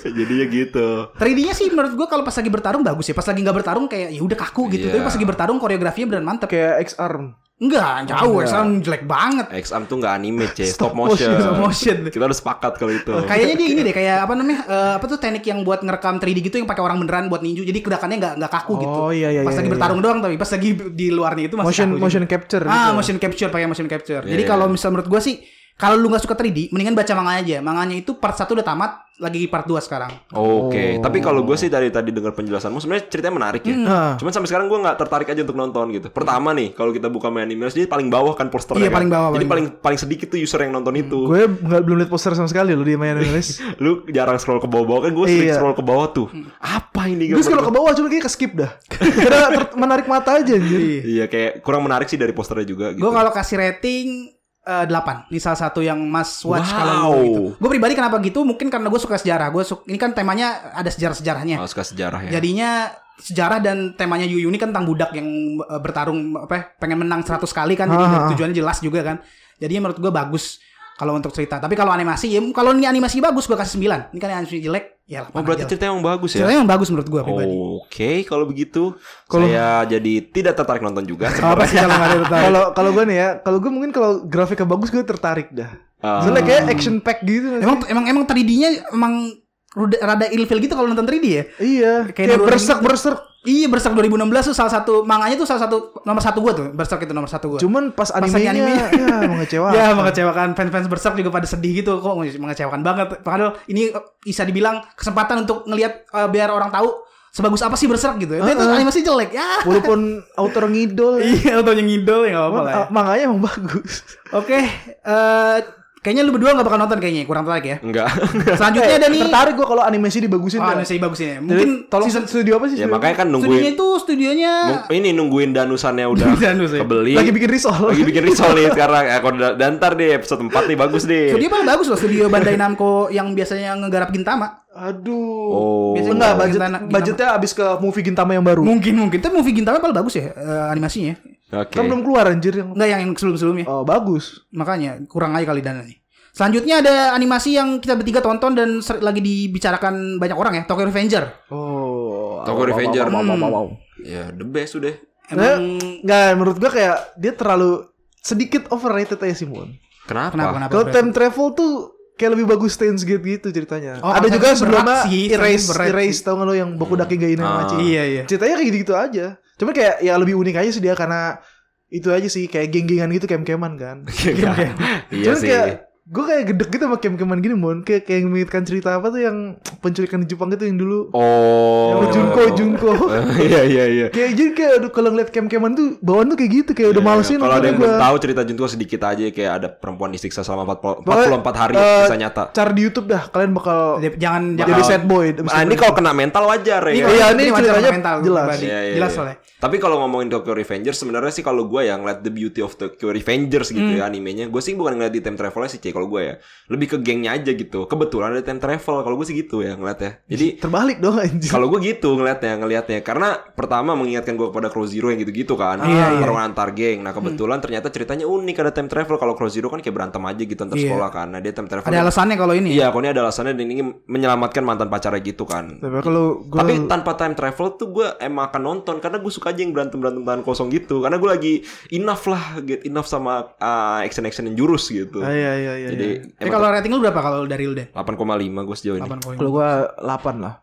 Jadinya gitu. 3D-nya sih menurut gue kalau pas lagi bertarung bagus ya. Pas lagi nggak bertarung kayak ya udah kaku gitu. Iya. Tapi pas lagi bertarung koreografinya beneran mantep. Kayak X-Arm. Enggak, jauh. Exam jelek banget. Exam tuh nggak anime, C, Stop stop motion. Stop motion. Kita udah sepakat kalau itu. Kayaknya dia ini deh kayak apa namanya? eh, apa tuh teknik yang buat ngerekam 3D gitu yang pakai orang beneran buat ninju. Jadi gerakannya nggak nggak kaku gitu. Oh, iya, iya, Pas iya, lagi iya. bertarung doang tapi pas lagi di luarnya itu masih motion kaku motion juga. capture Ah, gitu. motion capture pakai motion capture. Jadi Iya, kalau iya. misal menurut gua sih kalau lu nggak suka 3D, mendingan baca manganya aja. Manganya itu part 1 udah tamat, lagi part 2 sekarang. Oke, tapi kalau gue sih dari tadi dengar penjelasanmu sebenarnya ceritanya menarik ya. Ah. Cuman sampai sekarang gue nggak tertarik aja untuk nonton gitu. Pertama nih, kalau kita buka main anime, jadi paling bawah kan posternya. Iya, kan? paling bawah, Jadi paling paling paling sedikit tuh user yang nonton itu. gue nggak belum lihat poster sama sekali lo di main Indonesia Lu jarang scroll ke bawah-bawah kan gue sering Iya. scroll ke bawah tuh. Apa ini gue kalau ke bawah cuma kayak ke skip dah karena menarik mata aja anjir Iya kayak kurang menarik sih dari posternya juga gitu. Gue kalau kasih rating 8 Ini salah satu yang mas watch Wow. kalau gitu. Gue pribadi kenapa gitu? Mungkin karena gue suka sejarah. Gue suka, ini kan temanya ada sejarah-sejarahnya. Oh, suka sejarah ya. Jadinya sejarah dan temanya Yu Yu ini kan tentang budak yang eh, bertarung apa ya, pengen menang 100 kali kan. Jadi Ah. tujuannya jelas juga kan. Jadinya menurut gue bagus kalau untuk cerita. Tapi kalau animasi ya kalau ini animasi bagus gue kasih 9. Ini kan animasi jelek ya Oh berarti ceritanya emang bagus ya? Ceritanya emang bagus menurut gue pribadi. Oke, kalau begitu Kalau- saya jadi tidak tertarik nonton juga. Apa sih kalau nggak ada tertarik? kalau kalau gue nih ya kalau gue mungkin kalau grafiknya bagus gue tertarik dah Ah. soalnya kayak action pack gitu? Emang emang emang 3D-nya emang rada, rada ilfil gitu kalau nonton 3D ya. iya Kayak kayak berserk berserk Iya Berserk 2016 tuh salah satu manganya tuh salah satu nomor satu gue tuh Berserk itu nomor satu gue. cuman pas animenya, animenya. ya mengecewakan Ya mengecewakan fans-fans Berserk juga pada sedih gitu kok mengecewakan banget. Padahal ini eh, bisa dibilang kesempatan untuk ngelihat eh, biar orang tahu sebagus apa sih Berserk gitu. Itu, itu Uh-uh. animasi jelek ya. walaupun autor ngidol ya. Iya, autonya ngidol ya nggak apa-apa lah. ya. Emang, manganya emang bagus Oke, eh kayaknya lu berdua nggak bakal nonton kayaknya, kurang tertarik ya. Enggak. Selanjutnya ada nih. tertarik gue kalau animasi dibagusin Oh, animasi bagus ini. Jadi, Mungkin tolong season studio apa sih ya studio? makanya kan studionya nungguin itu studionya ini nungguin danusannya udah Danus ya. kebeli. lagi bikin risol lagi bikin risol nih sekarang. Ya, kalau da- dan ntar deh episode 4 nih bagus deh. Studio paling bagus loh, studio Bandai Namco yang biasanya ngegarap Gintama. aduh Oh. Biasanya enggak budget Gintama. budgetnya abis ke movie Gintama yang baru Mungkin mungkin, tapi movie Gintama paling bagus ya eh, animasinya. Oke. kan belum keluar anjir yang Enggak yang yang sebelum-sebelumnya. oh bagus Makanya kurang aja kali dana nih. Selanjutnya ada animasi yang kita bertiga tonton dan ser- lagi dibicarakan banyak orang ya, Tokyo Revenger. oh Tokyo Revenger. wow, wow, wow, wow. Ya the best udah. Emang Nggak, menurut gua kayak dia terlalu sedikit overrated aja sih Mon. Kenapa? kenapa kenapa? Kalau time travel tuh kayak lebih bagus Steins Gate gitu ceritanya. Oh, Ada juga sebelumnya sih, Erase, berat Erase sih. tau gak lo yang Boku Daki ga Ah. Machi. Iya iya. Ceritanya kayak gitu-gitu aja. Cuma kayak ya lebih unik aja sih dia karena itu aja sih kayak geng-gengan gitu kem-keman kan. Iya Cuman sih. kayak gue kayak gedek gitu sama kem-keman gini Mon. Kayak kayak mengingatkan cerita apa tuh yang penculikan di Jepang itu yang dulu. Oh. Yang Junko, Junko. Iya iya iya. kayak jadi kayak aduh kalau ngeliat kem-keman tuh bawaan tuh kayak gitu kayak udah Iya, malesin Kalau ada yang belum tahu cerita Junko sedikit aja kayak ada perempuan disiksa selama 40, Pokoknya, 44 hari eh, bisa nyata. Cari di YouTube dah kalian bakal Jangan jadi sad boy. Ah ini kalau kena mental wajar ya. Ini? Iya, ini ceritanya mental jelas. Iya, iya, Jelas iya. soalnya. Tapi kalau ngomongin Tokyo Revengers sebenarnya sih kalau gue yang ngeliat the beauty of Tokyo Revengers gitu Hmm. ya animenya, gue sih bukan ngeliat di time travelnya sih kalau gue ya, lebih ke gengnya aja gitu. Kebetulan ada time travel kalau gue sih gitu ya ngeliatnya. Jadi terbalik dong anjir. kalau gue gitu ngeliatnya ngeliatnya karena pertama mengingatkan gue kepada Crow Zero yang gitu-gitu kan Iya, iya. pertarungan antar geng nah kebetulan ternyata ceritanya unik ada time travel kalau Crow Zero kan kayak berantem aja gitu antar Iya. sekolah kan nah dia time travel Ada alasannya kalau ini. iya kalau ini ada alasannya dan ini menyelamatkan mantan pacarnya gitu kan Tapi kalau gue tapi tanpa time travel tuh gue emang akan nonton karena gue suka aja yang berantem berantem tangan kosong gitu karena gue lagi enough lah get enough sama action action yang jurus gitu Ah, iya iya iya. Jadi iya. Tapi kalau rating lu berapa kalau dari lu deh? 8,5 gue sejauh ini 8 poin. kalau gue 8 lah.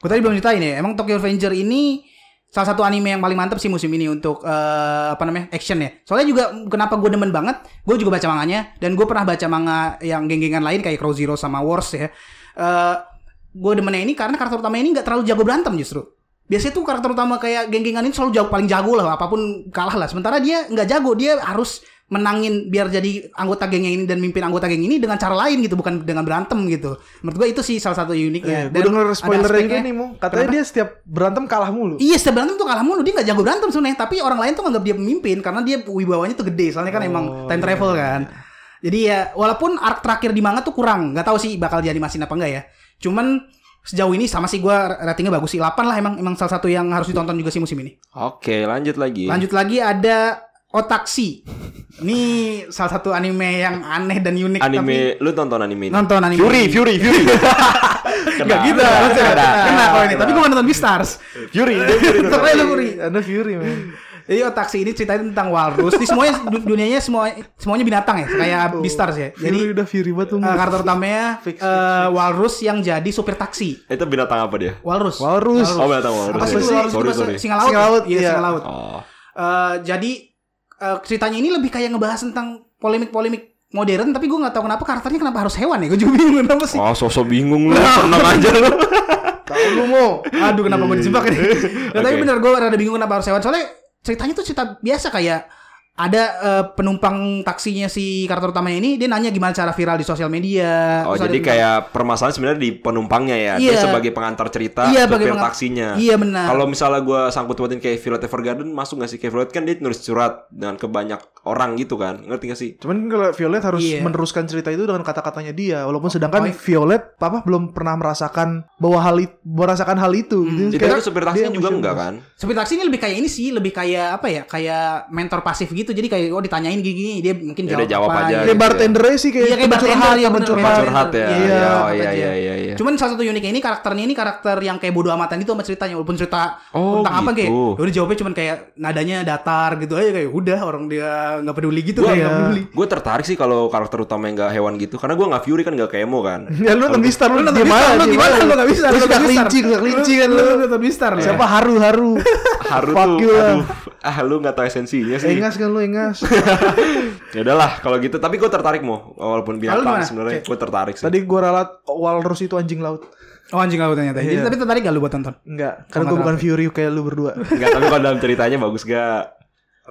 Gue tadi belum ceritain ya, emang Tokyo Revenger ini salah satu anime yang paling mantap sih musim ini untuk eh, apa namanya action ya. Soalnya juga kenapa gue demen banget, gue juga baca manganya dan gue pernah baca manga yang geng-gengan lain kayak Crow Zero sama Wars ya. Eh gue demennya ini karena karakter utama ini nggak terlalu jago berantem justru. Biasanya tuh karakter utama kayak geng-gengan ini selalu jago paling jago lah apa pun kalah lah. Sementara dia nggak jago, dia harus menangin biar jadi anggota geng yang ini dan mimpin anggota geng ini dengan cara lain gitu bukan dengan berantem gitu. Menurut gue itu sih salah satu uniknya. Eh, gue denger spoilernya gini mau katanya Kenapa? dia setiap berantem kalah mulu. Iya setiap berantem tuh kalah mulu. Dia gak jago berantem sebenarnya. Tapi orang lain tuh nganggap dia pemimpin Karena dia wibawanya tuh gede. Soalnya kan emang time travel kan. Jadi ya Walaupun arc terakhir di manga tuh kurang. Gak tahu sih bakal dianimasin apa enggak ya. Cuman Sejauh ini sama sih gue ratingnya bagus sih. 8 lah emang Emang salah satu yang harus ditonton juga sih musim ini. Oke lanjut lagi. Lanjut lagi ada Otaksi Ini salah satu anime yang aneh dan unik Tapi anime lu tonton anime ini Nonton anime Fury ini. Fury Fury Gak gitu Kena, kena, kena kalau ini Tapi gue nonton Beastars Fury Fury aja lu Puri. Ada Fury man. Jadi Otaksi ini ceritanya tentang walrus. Di semuanya du- dunianya semua semuanya binatang ya, kayak Beastars ya. Jadi Jadi udah Fury banget tuh. eh, karakter utamanya Fix, fix, eh, walrus yang jadi supir taksi. Itu binatang apa dia? Walrus. Walrus. Oh, binatang walrus. Apa sih walrus itu Sorry, bahasa sorry. Singa laut. Singa laut, Iya, iya. singa laut. Oh. Eh, jadi eh, ceritanya ini lebih kayak ngebahas tentang polemik-polemik modern tapi gue nggak tahu kenapa karakternya kenapa harus hewan ya gue juga bingung kenapa sih Oh, sosok bingung lu. Tenang aja lu. Tahu lu mau. aduh kenapa gue dijebak ini Nggak, tapi Oke. bener gue rada bingung kenapa harus hewan soalnya ceritanya tuh cerita biasa kayak ada eh, penumpang taksinya si karakter utamanya ini dia nanya gimana cara viral di sosial media Oh, jadi ada- kayak permasalahan sebenarnya di penumpangnya ya. Dia Iya. sebagai pengantar cerita, Iya, supir bagaimana- taksinya. iya benar Kalau misalnya gue sangkut pautin kayak Violet Evergarden masuk gak sih? Kayak Violet kan dia nulis surat dengan ke banyak orang gitu kan. Ngerti gak sih? Cuman kalau Violet harus Iya. meneruskan cerita itu dengan kata-katanya dia, walaupun sedangkan Oh, iya. Violet papa belum pernah merasakan bahwa hal itu merasakan hal itu. Hmm. Jadi Jadi kayak kan supir dia juga enggak kan? Supir taksi ini lebih kayak ini sih, lebih kayak apa ya? Kayak mentor pasif gitu. Jadi kayak oh ditanyain gini, dia mungkin Ya jawab, jawab apa, aja gitu. Kayak gitu bartender aja sih kayak, Iya, kayak curhat, iya, teman bener, curhat. ya. Iya, Iya, oh, curhat iya aja. iya iya iya. Cuman salah satu uniknya ini karakternya ini karakter yang kayak bodo amatan itu sama ceritanya walaupun cerita Oh, tentang apa gitu. kayak ya udah jawabnya cuman kayak nadanya datar gitu aja kayak udah orang dia nggak peduli gitu Gua, kayak nggak peduli. gue tertarik sih kalau karakter utama yang gak hewan gitu karena gue nggak Fury kan gak kayak Emo kan Ya lu nonton Mistar lu nonton gimana? Mistar, lu gimana? Lu nggak bisa, Lu nggak bisa. kelinci, suka kelinci kan lu. Lu nonton Mistar lu. Siapa haru-haru? Haru Fuck tuh aduh ah lu gak tahu esensinya sih Engas kan lu engas. ya udahlah kalau gitu tapi gue tertarik mau walaupun binatang sebenarnya gue tertarik sih Tadi gua ralat walrus itu anjing laut. Oh anjing laut ternyata. Jadi Iya. tapi tertarik gak lu buat tonton? Enggak, karena gua bukan Fury kayak lu berdua. Enggak tapi kalau dalam ceritanya bagus gak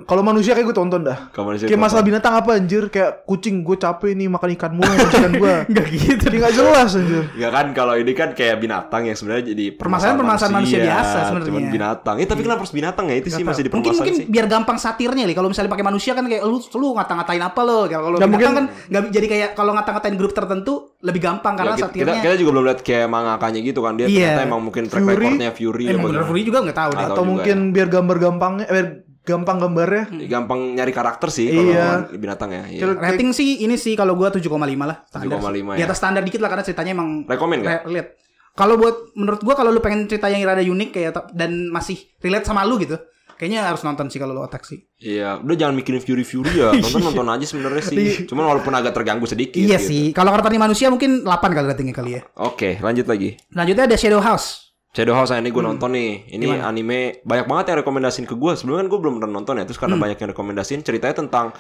Kalau manusia kayak gue tonton dah. kalau manusia Kayak masalah binatang apa anjir? Kayak kucing gue capek nih makan ikan mulu ikan gue. Enggak gitu. Kayak gak jelas anjir. Ya kan kalau ini kan kayak binatang yang sebenarnya jadi Permasalahan-permasalahan manusia biasa sebenarnya. Cuman binatang. Eh tapi kenapa harus binatang ya? Itu sih masih di Mungkin mungkin sih. biar gampang satirnya nih. Kalau misalnya pakai manusia kan kayak lu lu ngata-ngatain apa lo? Kalau Ya, binatang mungkin- kan nggak jadi kayak kalau ngata-ngatain grup tertentu lebih gampang karena Ya, kita, kita, satirnya. kita juga belum lihat kayak mangakanya gitu kan dia Iya. ternyata emang mungkin track Fury? recordnya Fury eh. Fury juga nggak tahu deh. Atau mungkin biar gambar-gampangnya eh, gampang gambarnya. gampang nyari karakter sih kalau Iya. binatang ya. Iya. Rating sih ini sih kalau gua 7,5 lah standar. 7,5 Di ya. atas standar dikit lah karena ceritanya emang Rekomen nggak? re-. Kalau buat menurut gua kalau lu pengen cerita yang rada unik kayak dan masih relate sama lu gitu, kayaknya harus nonton sih kalau lu otak sih. Iya, udah jangan mikirin Fury Fury ya. Nonton nonton aja sebenarnya sih. Cuman walaupun agak terganggu sedikit. Iya gitu. sih. Kalau karakternya manusia mungkin 8 kali ratingnya kali ya. Oke, lanjut lagi. Selanjutnya ada Shadow House. Shadow House Hmm. ini gue nonton nih. Ini anime banyak banget yang rekomendasiin ke gue. Sebelumnya kan gue belum pernah nonton ya. Terus karena Hmm. banyak yang rekomendasiin ceritanya tentang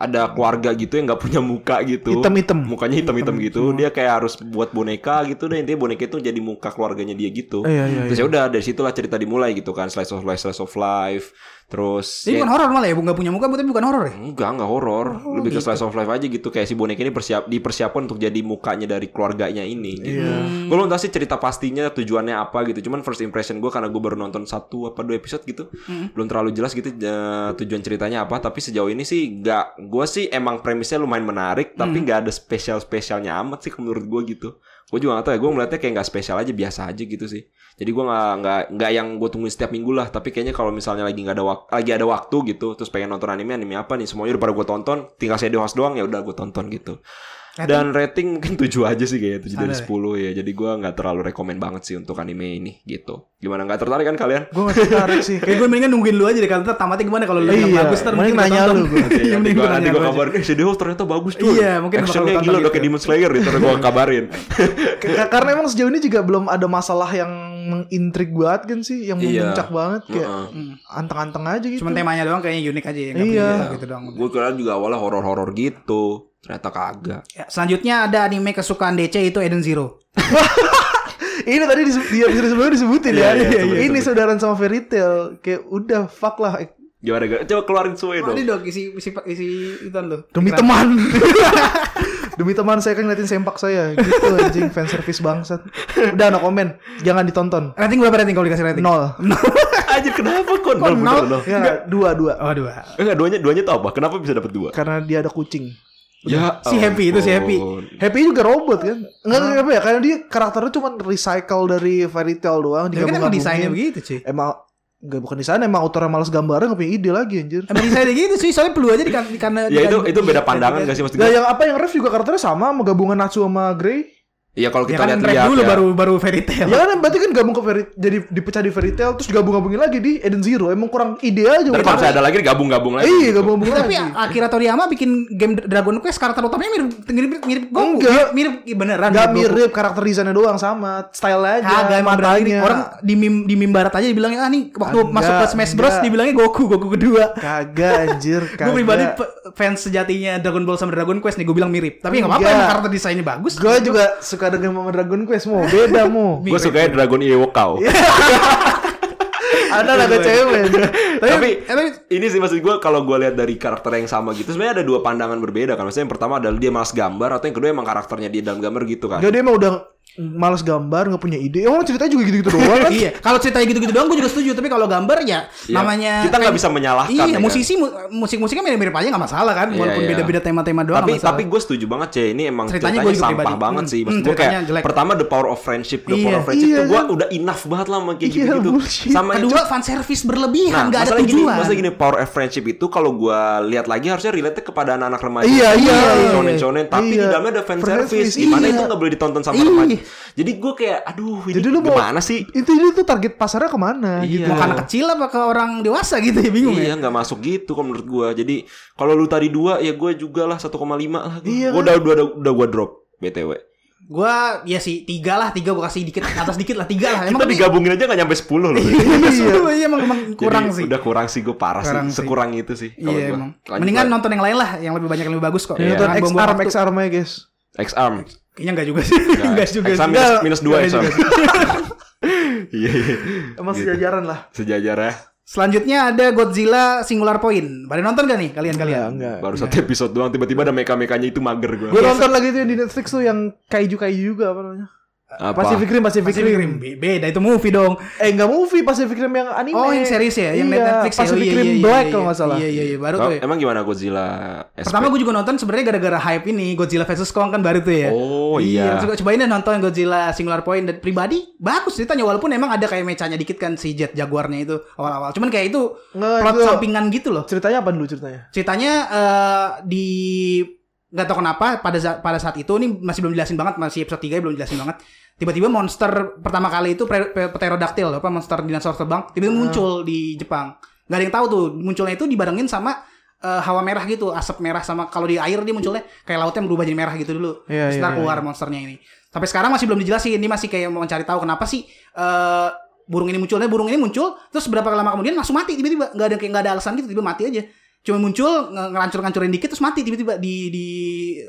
ada keluarga gitu yang nggak punya muka gitu. Hitam-hitam. Mukanya hitam-hitam gitu. Dia kayak harus buat boneka gitu deh. Intinya boneka itu jadi muka keluarganya dia gitu. Iya, iya, Terus ya udah dari situlah cerita dimulai gitu kan. Slice of life, slice of life. Terus Ini ya- bukan horor malah ya, nggak punya muka tapi bukan horor ya. Enggak, enggak horor. Oh, Lebih gitu. ke slice of life aja gitu. Kayak si boneka ini persiap dipersiapkan untuk jadi mukanya dari keluarganya ini gitu. Iya. Gue belum tahu sih cerita pastinya tujuannya apa gitu. Cuman first impression gue karena gue baru nonton satu apa dua episode gitu. Hmm. Belum terlalu jelas gitu eh, tujuan ceritanya apa. Tapi sejauh ini sih enggak. Gue sih emang premisnya lumayan menarik. Hmm. Tapi nggak ada spesial-spesialnya amat sih menurut gue gitu. Gue juga gak tahu ya. Gue ngeliatnya kayak nggak spesial aja. Biasa aja gitu sih. Jadi gue nggak nggak nggak yang gue tungguin setiap minggu lah. Tapi kayaknya kalau misalnya lagi nggak ada waktu lagi ada waktu gitu. Terus pengen nonton anime anime apa nih? Semuanya udah pada gue tonton. Tinggal saya House doang ya udah gue tonton gitu. Dan rating mungkin 7 aja sih kayaknya 7 dari Standar 10 ya. Jadi gue nggak terlalu rekomen banget sih untuk anime ini gitu. Gimana nggak tertarik kan kalian? Gue gak tertarik sih. Kayak gue mendingan nungguin lu aja deh kalau ntar tamatnya gimana kalau lu Iya, bagus ntar mungkin nanya gua lu. Oke, Iya, nanti mending gue nanti gue kabarin, eh House ternyata bagus tuh. Iya, mungkin bakal Actionnya gila udah gitu. kayak Demon Slayer gitu, gue kabarin. Ka- karena emang sejauh ini juga belum ada masalah yang mengintrik banget kan sih, yang Iya. memuncak banget kayak Heeh. anteng-anteng aja gitu. Cuman temanya doang kayaknya unik aja ya. nggak Iya. gitu doang. Gue kira juga awalnya horor-horor gitu. Ternyata kagak. Ya, selanjutnya ada anime kesukaan DC itu Eden Zero. Ini tadi di, di episode sebelumnya disebutin Iya, ya. iya, sebut, Ini sebut. saudaraan sama Fairy Tail. Kayak udah fuck lah Gimana gak? Coba keluarin semua dong. ini dong isi isi isi itu lo. demi teman. demi teman saya kan ngeliatin sempak saya gitu anjing fan service bangsat. Udah no komen. Jangan ditonton. Rating berapa rating kalau dikasih rating? Nol. Anjir kenapa kok? Kok nol? nol? Ya enggak, dua dua. Oh dua. Enggak, duanya duanya tuh apa? Kenapa bisa dapat dua? Karena dia ada kucing. Ya, Si Happy itu, si Happy. Happy juga robot kan? Enggak enggak apa ya? Karena dia karakternya cuma recycle dari Fairy Tail doang. Tapi kan emang desainnya begitu cuy. Emang Enggak bukan desain emang autornya males gambarnya nggak punya ide lagi anjir. Emang desainnya gitu cuy. Soalnya perlu aja di karena Ya itu itu beda pandangan gak sih maksud Nah gue? yang apa yang ref juga karakternya sama sama gabungan Natsu sama Grey. Iya kalau Ya kita kan rap lihat-lihat dulu ya. baru baru fairy tail. Ya kan berarti kan gabung ke fairy, jadi dipecah di fairy tail terus gabung-gabungin lagi di Eden Zero. Emang kurang ide aja. Udah. kalau ada lagi gabung-gabung lagi. Iya, gabung-gabung Tapi lagi. Akira Toriyama bikin game Dragon Quest karakter utamanya mirip mirip mirip Goku. Enggak. Mirip, mirip beneran. Gak mirip karakter desainnya doang sama style aja Kagak matanya. orang di meme di meme barat aja dibilangnya ah nih waktu Enggak, masuk ke Smash Bros enggak. dibilangnya Goku Goku kedua. kagak anjir Gue kagak. pribadi pe- fans sejatinya Dragon Ball sama Dragon Quest nih gue bilang mirip. Tapi nggak apa-apa karakter desainnya bagus. Gue juga suka dengan Mama Dragon Quest mau beda mau. Gue suka Dragon Iwokao. Iya. Ada ada cewek. Tapi, eh, tapi- ini sih maksud gue kalau gue lihat dari karakter yang sama gitu sebenarnya ada dua pandangan berbeda kan. Maksudnya yang pertama adalah dia malas gambar atau yang kedua emang karakternya dia dalam gambar gitu kan. Gak dia emang udah males gambar nggak punya ide. Emang ceritanya juga gitu-gitu doang kan? iya, kalau ceritanya gitu-gitu doang gue juga setuju. Tapi kalau gambar ya Iya. namanya Kita nggak bisa menyalahkan, Iya, ya kan? musisi mu- musik-musiknya mirip-mirip aja nggak masalah kan, Iya, walaupun iya. beda-beda tema-tema doang. tapi tapi gue setuju banget cie ini emang Ceritanya ceritanya, sampah pribadi. banget Hmm, sih maksud hmm, gue kayak ceritanya jelek. pertama the power of friendship the Iya. power of friendship Iya, tuh gue kan? udah enough banget lah sama kayak gitu gitu sama kedua fan service berlebihan, Nah, nggak ada tujuan. masalah gini power of friendship itu kalau gua lihat lagi harusnya relate kepada anak-anak remaja. Iya, iya. Shonen shonen, tapi Iya. di dalamnya ada fan service. Gimana itu nggak boleh ditonton sama remaja. Jadi gue kayak, aduh, ini Jadi lu mau gimana sih? Itu itu tuh target pasarnya ke mana Iya. gitu. Mau anak kecil apa ke orang dewasa gitu ya bingung Iya ya. nggak masuk gitu kalau menurut gua. Jadi kalau lu tadi dua ya gue juga lah 1,5 lah. Gua, Iya gua kan? udah, udah, udah, udah gua drop btw. Gua ya sih tiga lah, tiga gua kasih dikit atas dikit lah tiga lah. Kita tapi- digabungin aja nggak nyampe 10 loh. Iya, iya emang, emang kurang Jadi sih. Udah kurang sih gue parah Kurang sih. sih. Sekurang itu sih. kalau Iya emang. Lanjut, Mendingan nonton yang lain lah, yang lebih banyak yang lebih bagus kok. Iya. Nonton X Arm. X Arm aja guys. X-Arm. Kayaknya enggak juga sih. Enggak juga X-Arm sih. minus, Enggak. minus 2 Enggak X-Arm. juga Iya, iya. Emang Gitu. sejajaran lah. Sejajar ya. Selanjutnya ada Godzilla Singular Point. Pada nonton gak nih kalian-kalian? Enggak, enggak. Baru satu episode doang tiba-tiba ada meka-mekanya itu mager gue. Gue nonton lagi tuh yang di Netflix tuh yang kaiju-kaiju juga apa namanya? Apa? Pacific Rim, Pacific, Pacific Rim. Rim. Be- Beda itu movie dong. Eh enggak movie Pacific Rim yang anime. Oh, yang series ya, yang iya, Netflix ya. Oh, Pacific iya, Rim iya, iya, Black iya, kalau nggak salah. Iya, iya, iya, baru Oh, tuh. ya. Emang gimana Godzilla? SP? Pertama gue juga nonton sebenarnya gara-gara hype ini Godzilla vs Kong kan baru tuh ya. Oh, iya. Coba cobain deh nonton Godzilla Singular Point dan pribadi bagus ceritanya walaupun emang ada kayak mecanya dikit kan si Jet Jaguarnya itu awal-awal. Cuman kayak itu Nggak, plot itu- sampingan gitu loh. Ceritanya apa dulu ceritanya? Ceritanya eh, di nggak tahu kenapa pada za- pada saat itu ini masih belum jelasin banget masih episode 3 belum jelasin banget. Tiba-tiba monster pertama kali itu pterodactyl apa monster dinosaur terbang tiba-tiba muncul di Jepang. Gak ada yang tahu tuh munculnya itu dibarengin sama eh, hawa merah gitu, asap merah sama kalau di air dia munculnya kayak lautnya berubah jadi merah gitu dulu. Iya, Terus iya, iya, keluar monsternya ini. Sampai sekarang masih belum dijelasin. Ini masih kayak mau mencari tahu kenapa sih eh, burung ini munculnya burung ini muncul terus berapa lama kemudian langsung mati tiba-tiba nggak ada kayak nggak ada alasan gitu tiba mati aja cuma muncul nge- ngerancur-ngancurin dikit terus mati tiba-tiba di di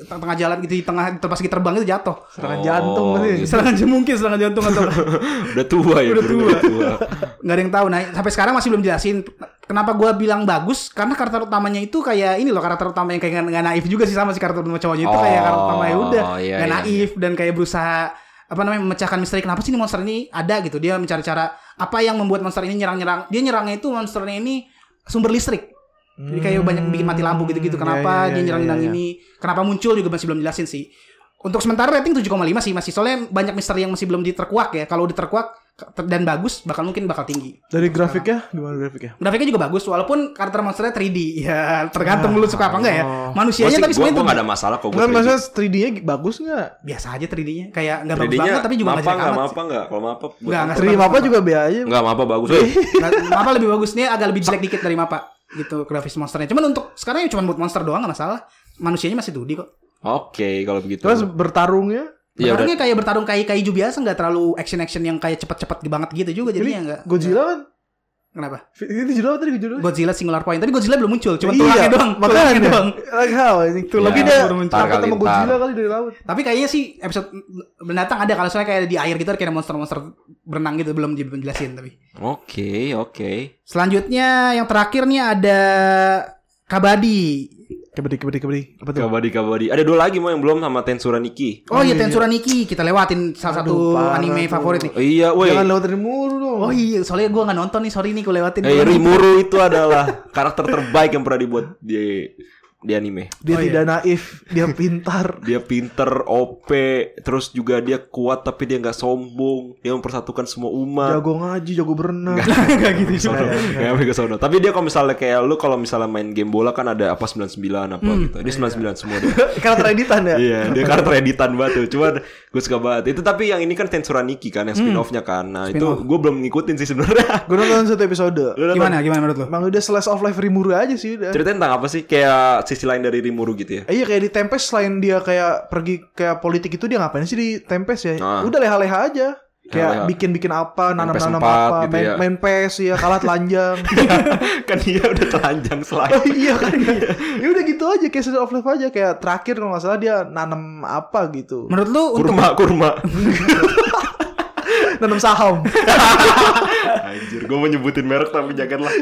teng- tengah jalan gitu di tengah pas lagi terbang itu jatuh Serangan Oh, jantung berarti. gitu. serangan jantung mungkin serangan jantung atau udah tua ya. Udah tua. Tua. nggak ada yang tahu nah sampai sekarang masih belum jelasin kenapa gua bilang bagus karena karakter utamanya itu kayak ini loh karakter utama yang kayak nggak- naif juga sih sama si karakter utama cowoknya itu kayak Oh, karakter utama ya udah iya, nggak iya, naif dan kayak berusaha apa namanya memecahkan misteri kenapa sih ini monster ini ada gitu dia mencari cara apa yang membuat monster ini nyerang-nyerang dia nyerangnya itu monsternya ini sumber listrik jadi kayak banyak bikin mati lampu gitu-gitu. Hmm, kenapa iya, iya, dia iya, nyerang-nyerang iya, iya. ini? Kenapa muncul juga masih belum jelasin sih. Untuk sementara rating 7,5 sih masih. Soalnya banyak misteri yang masih belum diterkuak ya. Kalau diterkuak ter- dan bagus bakal mungkin bakal tinggi. Dari grafiknya? gimana grafiknya? grafiknya juga bagus walaupun karakter monsternya 3D ya tergantung lu suka apa enggak ya. Oh. Manusianya sih- tapi sebenarnya gua gak ada masalah kok. Enggak maksudnya 3D-nya bagus enggak? biasa aja 3D-nya kayak nggak bagus 3D-nya banget tapi juga nggak mapa jelek nggak amat mapa nggak? Kalau mapa gua Nggak, nggak tonton. 3 apa juga B aja. nggak mapa bagus. Mapa lebih bagus nih agak lebih jelek dikit dari Mapa gitu grafis monsternya. Cuman untuk sekarang ya cuma buat monster doang nggak masalah. Manusianya masih 2D kok. Oke kalau begitu. Terus bertarungnya? Iya, Bertarungnya kayak bertarung kayak kaiju biasa nggak terlalu action action yang kayak cepet-cepet banget gitu juga jadinya nggak Godzilla kan kenapa ini judul apa tadi judulnya? Godzilla Singular Point tapi Godzilla belum muncul cuma Iya, tulangnya doang tulangnya makanya. doang Like how ini Tulang Tapi Iya, dia takut sama. Godzilla kali dari laut. Tapi kayaknya sih episode mendatang ada kalau soalnya kayak di air gitu kayak monster-monster berenang gitu belum dijelasin tapi. oke oke Selanjutnya yang terakhir nih ada Kabadi. Kebedi kebedi kebedi. Apa tuh? kabadi kabadi ada dua lagi mau yang belum sama Tensura Niki Oh, iya Tensura Niki kita lewatin salah Aduh, satu parah anime tuh. favorit nih. Oh, iya woi Jangan lewat dari mulu dong. Oh iya, soalnya gue nggak nonton nih, sorry nih gue lewatin. Eh Rimuru itu adalah karakter terbaik yang pernah dibuat di di anime. Dia Oh, iya. tidak naif, dia pintar. Dia pinter, OP, terus juga dia kuat tapi dia nggak sombong. Dia mempersatukan semua umat. jago ngaji, jago berenang. Gak gitu Sono. juga. Nggak sampai ke sono. Tapi dia kalau misalnya kayak lu kalau misalnya main game bola kan ada apa 99 apa gitu. Dia 99 semua dia. Karakter editan ya. Iya, dia karakter editan banget tuh. Cuma Gue suka banget. Itu tapi yang ini kan Tensura Niki kan yang spin-off-nya kan. Nah, itu gue belum ngikutin sih sebenarnya. Gue nonton satu episode. Gimana gimana menurut lo? Emang udah slice of life Rimuru aja sih udah. Ceritanya tentang apa sih? Kayak sisi lain dari Rimuru gitu ya. Eh, iya kayak di Tempest selain dia kayak pergi kayak politik itu dia ngapain sih di Tempest ya? Ah. Udah leha-leha aja. Kayak bikin-bikin apa, nanam-nanam PS4 apa, gitu main, ya. main PES ya, kalah telanjang. kan dia udah telanjang Oh selain. iya kan ya udah gitu aja kayak slice of life aja kayak terakhir kalau nggak salah dia nanam apa gitu Menurut lu untuk Kurma, kurma. nanam saham Anjir, gue mau nyebutin merek tapi jangan lah.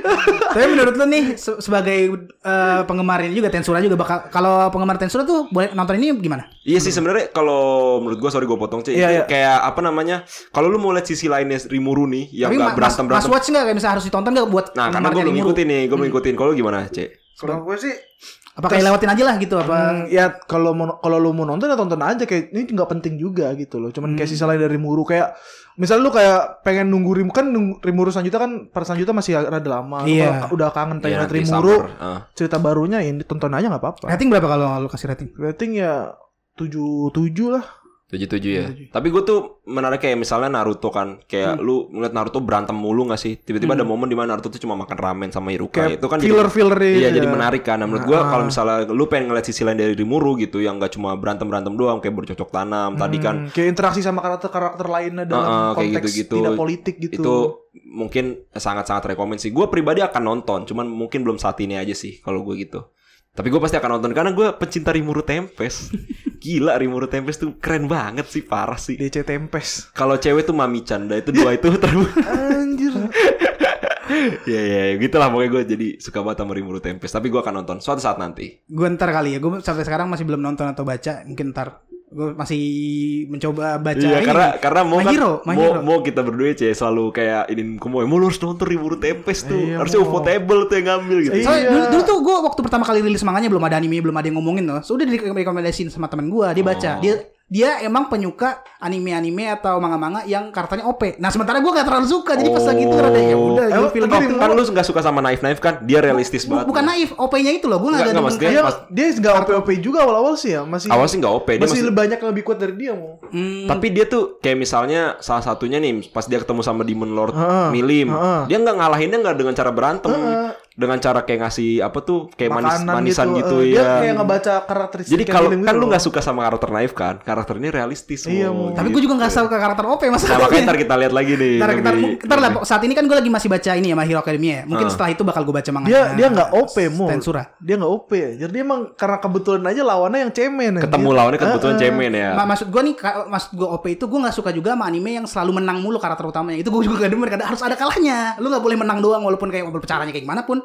tapi menurut lu nih se- sebagai eh, penggemar ini juga Tensura juga bakal kalau penggemar Tensura tuh boleh nonton ini gimana? Iya sih sebenarnya kalau menurut gue sorry gue potong sih. Iya, itu iya. Kayak apa namanya? Kalau lu mau lihat sisi lainnya Rimuru nih yang Tapi gak ma- mas, berantem mas berantem. watch nggak kayak misalnya harus ditonton nggak buat Nah, karena gue belum ngikutin nih, gue belum ngikutin. Kalau lu gimana, Cek? kalau gue sih Apa kayak lewatin aja lah gitu apa? Hmm, ya kalau mau kalau lu mau nonton ya tonton aja kayak ini nggak penting juga gitu loh cuman kayak sisa lain dari Rimuru kayak misalnya lu kayak pengen nunggu Rimuru kan nunggu, Rimuru selanjutnya kan per selanjutnya masih rada lama Lu Iya. kalau udah kangen liat nanti Rimuru. Ah. cerita barunya ini tonton aja nggak apa-apa Rating berapa kalau lu kasih rating? rating ya tujuh tujuh lah Tujuh tujuh ya. Tapi gue tuh menarik kayak misalnya Naruto kan, kayak lu ngeliat Naruto berantem mulu gak sih? Tiba-tiba ada momen di mana Naruto tuh cuma makan ramen sama Iruka. Kayak itu kan filler filler iya jadi menarik kan. Nah, menurut gue kalau misalnya lu pengen ngeliat sisi lain dari Rimuru gitu, yang gak cuma berantem berantem doang, kayak bercocok tanam. Tadi kan Hmm, kayak interaksi sama karakter-karakter lainnya dalam Heeh, kayak konteks gitu-gitu. tidak politik gitu itu mungkin sangat-sangat rekomend sih. Gue pribadi akan nonton, cuman mungkin belum saat ini aja sih kalau gue gitu. Tapi gue pasti akan nonton karena gue pecinta Rimuru Tempest. Gila Rimuru Tempest tuh keren banget sih, parah sih. DC Tempest Kalau cewek tuh Mami Canda itu dua itu terus. anjir ya ya ya, gitu lah pokoknya gue jadi suka banget sama Rimuru Tempest. Tapi gue akan nonton suatu saat nanti. Gue ntar kali ya, gue sampai sekarang masih belum nonton atau baca, mungkin ntar gue masih mencoba baca Iya ini. karena karena mau My kan My mau, mau kita berdua cie selalu kayak ini kumoy mau lu harus nonton Rimuru Tempest tuh Iya, harusnya Mo. ufotable tuh yang ngambil gitu. Iya. Soalnya dulu, dulu tuh gue waktu pertama kali rilis manganya belum ada anime, belum ada yang ngomongin loh. Sudah direkomendasiin sama temen gue, dia baca. Oh. Dia dia emang penyuka anime-anime atau manga-manga yang karakternya OP. Nah sementara gue gak terlalu suka, jadi pas lagi itu rada ya udah gue film tapi gitu. kan lu nggak suka sama knife knife kan? Dia realistis Bu- banget. Bukan naif, OP-nya itu loh. Gue gak ada dia pas- dia nggak OP OP juga awal awal sih ya masih awal sih nggak op dia masih masih lebih banyak yang lebih kuat dari dia mau Hmm, tapi dia tuh kayak misalnya salah satunya nih pas dia ketemu sama Demon Lord Heeh, Milim heeh. dia nggak ngalahinnya nggak dengan cara berantem dengan cara kayak ngasih apa tuh kayak manis makanan manisan gitu, eh, dia ya kayak ngebaca karakteristik jadi kalau kan gitu lu nggak suka sama karakter knife kan karakternya realistis Iya, Mo, Mo. Tapi gue juga gak suka karakter OP nah masalahnya. makanya ntar kita lihat lagi nih Ntar, ntar, lebih- ntar lah, saat ini kan gue lagi masih baca ini ya My Hero Academia ya. Mungkin Ah. setelah itu bakal gue baca manga. dia dia nggak OP mau Tensura. dia nggak OP jadi dia emang karena kebetulan aja lawannya yang cemen ketemu lawannya kebetulan Heeh. cemen ya Ma- maksud gue nih, maksud gue OP itu gue gak suka juga sama anime yang selalu menang mulu karakter utamanya. Itu gue juga gak demen. Kadang harus ada kalahnya. Lu gak boleh menang doang walaupun kayak caranya kayak gimana pun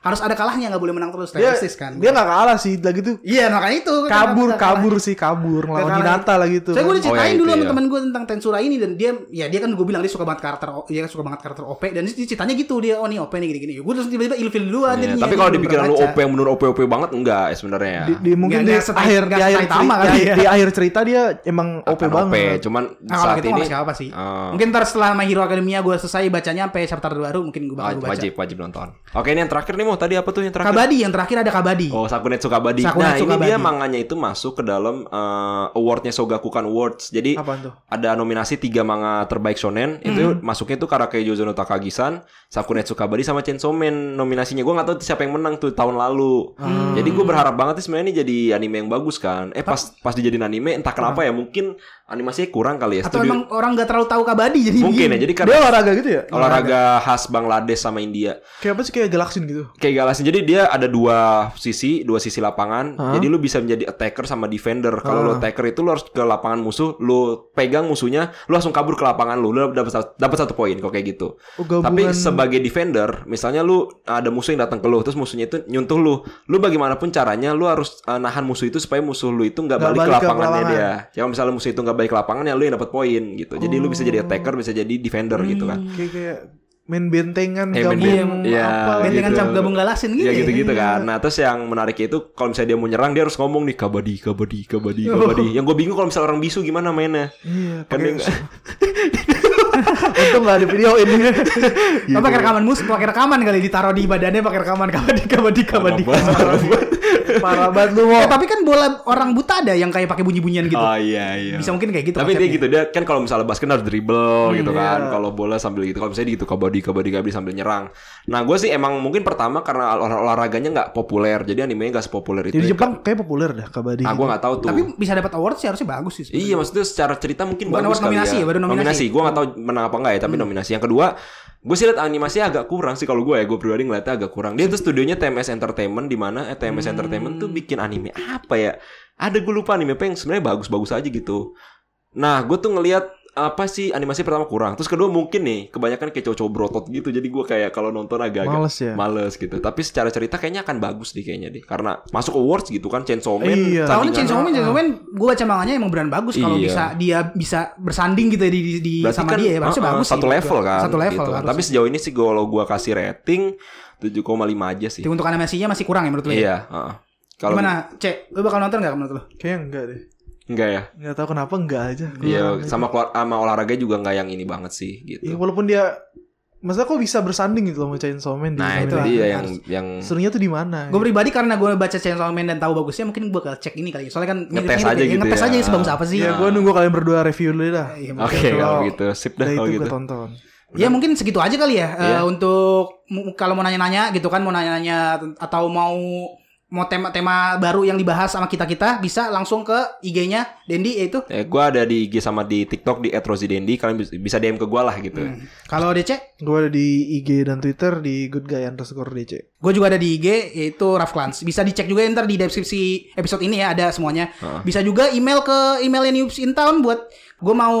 harus ada kalahnya. Gak boleh menang terus. dia Realistis kan. dia nggak kalah sih lagi tuh Iya makanya itu. kabur Nggak kalah. kabur sih kabur Nggak kalah. Hinata lagi tuh Saya gue diceritain Oh, ya, dulu sama ya. temen gue tentang Tensura ini dan dia ya dia kan gue bilang dia suka banget karakter dia suka banget karakter OP dan dia ceritanya gitu dia oh nih OP nih gini-gini. Gue terus tiba-tiba ilfil duluan Iya, jadinya, tapi dia kalau dipikiran lu OP yang bener OP OP banget enggak ya sebenarnya ya di, di- mungkin Nggak- di nggak akhir nggak di akhir di, ya. di akhir cerita dia emang OP banget cuman Nah, saat gitu ini masih apa sih? Ah. Mungkin ntar setelah My Hero Academia gue selesai bacanya sampai chapter baru mungkin gue bakal baca. wajib wajib nonton. Oke ini yang terakhir nih mau tadi apa tuh yang terakhir? Kabadi yang terakhir ada Kabadi. Oh Sakunetsu Kabadi. Sakunetsu nah ini dia manganya itu masuk ke dalam eh, awardnya Sogakukan Awards. Jadi ada nominasi tiga manga terbaik shonen. Itu masuknya tuh Karakei Jojo no Takagi-san, Sakunetsu Kabadi sama Chainsaw Man nominasinya. Gue nggak tahu siapa yang menang tuh tahun lalu. Jadi gue berharap banget sih sebenarnya ini jadi anime yang bagus kan. Eh pas pas dijadiin anime entah kenapa ya mungkin animasinya kurang kali ya. Atau Studio- emang orang nggak terlalu tahu Kabadi jadi mungkin ya. begini. Jadi karena dia olahraga gitu ya olahraga khas Bangladesh sama India. kayak apa sih kayak galaksin gitu Kayak galasin. Jadi dia ada dua sisi, dua sisi lapangan. Jadi lu bisa menjadi attacker sama defender. Kalau lu attacker itu lu harus ke lapangan musuh, lu pegang musuhnya, lu langsung kabur ke lapangan lu. Lu dapat dapat satu poin kok kayak gitu. Oh, gabungan- Tapi sebagai defender, misalnya lu ada musuh yang datang ke lu, terus musuhnya itu nyuntuh lu. Lu bagaimanapun caranya lu harus uh, nahan musuh itu supaya musuh lu itu nggak balik, balik ke ke lapangannya lapangan. dia. Ya misalnya musuh itu nggak balik ke lapangan ya lu yang dapat poin gitu. Jadi lu bisa jadi attacker, bisa jadi defender gitu kan. kayak kayak main bentengan Eh, main gabung ben- iya, apa Bentengan gitu. gabung galasin gitu. Ya ya. gitu-gitu kan. Nah terus yang menariknya itu kalau misalnya dia mau nyerang dia harus ngomong nih kabadi, kabadi, kabadi, kabadi. Yang gue bingung kalau misalnya orang bisu gimana mainnya. iya Kan Untung nggak ada video ini. Apa pakai rekaman mus, pakai rekaman kali ditaruh di badannya pakai rekaman kabadika kabadika kabadika. Parah banget lu mau. Eh, tapi kan bola orang buta ada yang kayak pakai bunyi-bunyian gitu. Oh iya iya. Bisa mungkin kayak gitu Tapi dia gitu dia kan kalau misalnya basket harus dribble gitu kan. iya. Kalau bola sambil gitu. Kalau misalnya gitu kabadi kabadi kabadi sambil nyerang. Nah gue sih emang mungkin pertama karena olah- olahraganya nggak populer. Jadi animenya nggak sepopuler itu. Jadi ya. Jepang kayak populer dah kabadi. Ah gue nggak tahu tuh. Tapi bisa dapat award sih harusnya bagus sih. sebenarnya. Iya maksudnya secara cerita mungkin Bukan bagus award nominasi kali ya, baru nominasi. Gue gak tahu menang apa enggak ya, tapi nominasi. Yang kedua, gue sih liat animasinya agak kurang sih kalau gue ya. Gue pribadi ngeliatnya agak kurang. Dia tuh studionya TMS Entertainment di mana eh, TMS Entertainment tuh bikin anime apa ya? Ada gue lupa anime apa yang sebenarnya bagus-bagus aja gitu. Nah, gue tuh ngeliat apa sih animasi pertama kurang. Terus kedua mungkin nih kebanyakan kayak cowok-cowok brotot gitu. Jadi gue kayak kalau nonton agak-agak Males ya? males gitu. Tapi secara cerita kayaknya akan bagus deh kayaknya deh. Karena masuk awards gitu kan Chainsaw Man. Iya. Tandingannya- Chainsaw Man, Chainsaw Man, gue baca manganya emang beneran bagus kalau Iya. bisa dia bisa bersanding gitu ya di, di, di- Berarti sama kan dia ya, harusnya uh-uh, bagus sih satu menurut level kan Satu level gitu. tapi sejauh ini sih kalau gua kasih rating 7,5 aja sih untuk animasinya masih kurang ya menurut lo ya? iya uh-uh. kalau Gimana, Cek? Lu bakal nonton gak menurut lo? Kayaknya enggak deh. Enggak ya Enggak tahu kenapa enggak aja. iya Kurang sama keluar sama olahraga juga enggak yang ini banget sih Iya, gitu walaupun dia Maksudnya kok bisa bersanding gitu loh sama Chainsaw Man di nah itu dia? harus. yang yang Serunya tuh di mana? Gue pribadi karena gue baca Chainsaw Man dan tahu bagusnya mungkin gue bakal cek ini kali. Soalnya kan Ngetes aja ya. gitu Ngetes ya. aja sebagus apa sih? Ya gue nunggu kalian berdua review dulu dah. Iya, oke kalau gitu sip dah kalau itu gitu gue tonton. Ya mungkin segitu aja kali ya eh, Iya. untuk kalau mau nanya-nanya gitu kan mau nanya-nanya atau mau mau tema-tema baru yang dibahas sama kita-kita bisa langsung ke IG-nya Dendi yaitu eh gua ada di IG sama di TikTok di @rosidendi kalian bis- bisa DM ke gua lah gitu Hmm. kalau DC Gue ada di IG dan Twitter di good guy underscore DC. Gue juga ada di IG yaitu Raf Clans. Bisa dicek juga ntar di deskripsi episode ini ya ada semuanya. Bisa juga email ke emailnya News in Town buat gue mau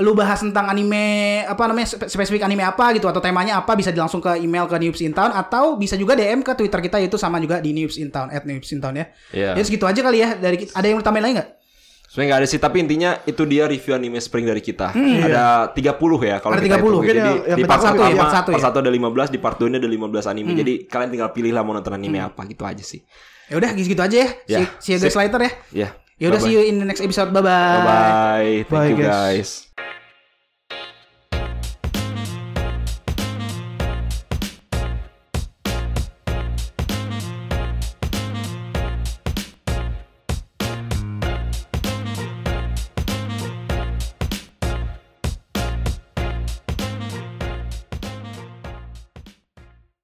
lu bahas tentang anime apa namanya spe- spesifik anime apa gitu atau temanya apa bisa langsung ke email ke News in Town atau bisa juga DM ke Twitter kita yaitu sama juga di News in Town at News in Town ya. Iya. Ya segitu aja kali ya dari. Ada yang mau tambahin lagi nggak? Sebenarnya nggak ada sih, tapi intinya itu dia review anime Spring dari kita. ada 30 ya kalau Ada kita 30. hitung. Mungkin Jadi yang- di part satu 1 ya, part satu part ya. 1 ada 15, di part 2 ini ada 15 anime. Jadi kalian tinggal pilih lah mau nonton anime apa gitu aja sih. Ya udah gitu aja ya. Ya, See, see you guys sip. later ya. Ya. Ya udah see you in the next episode. Bye bye. Bye bye. Thank Bye, you guys. guys.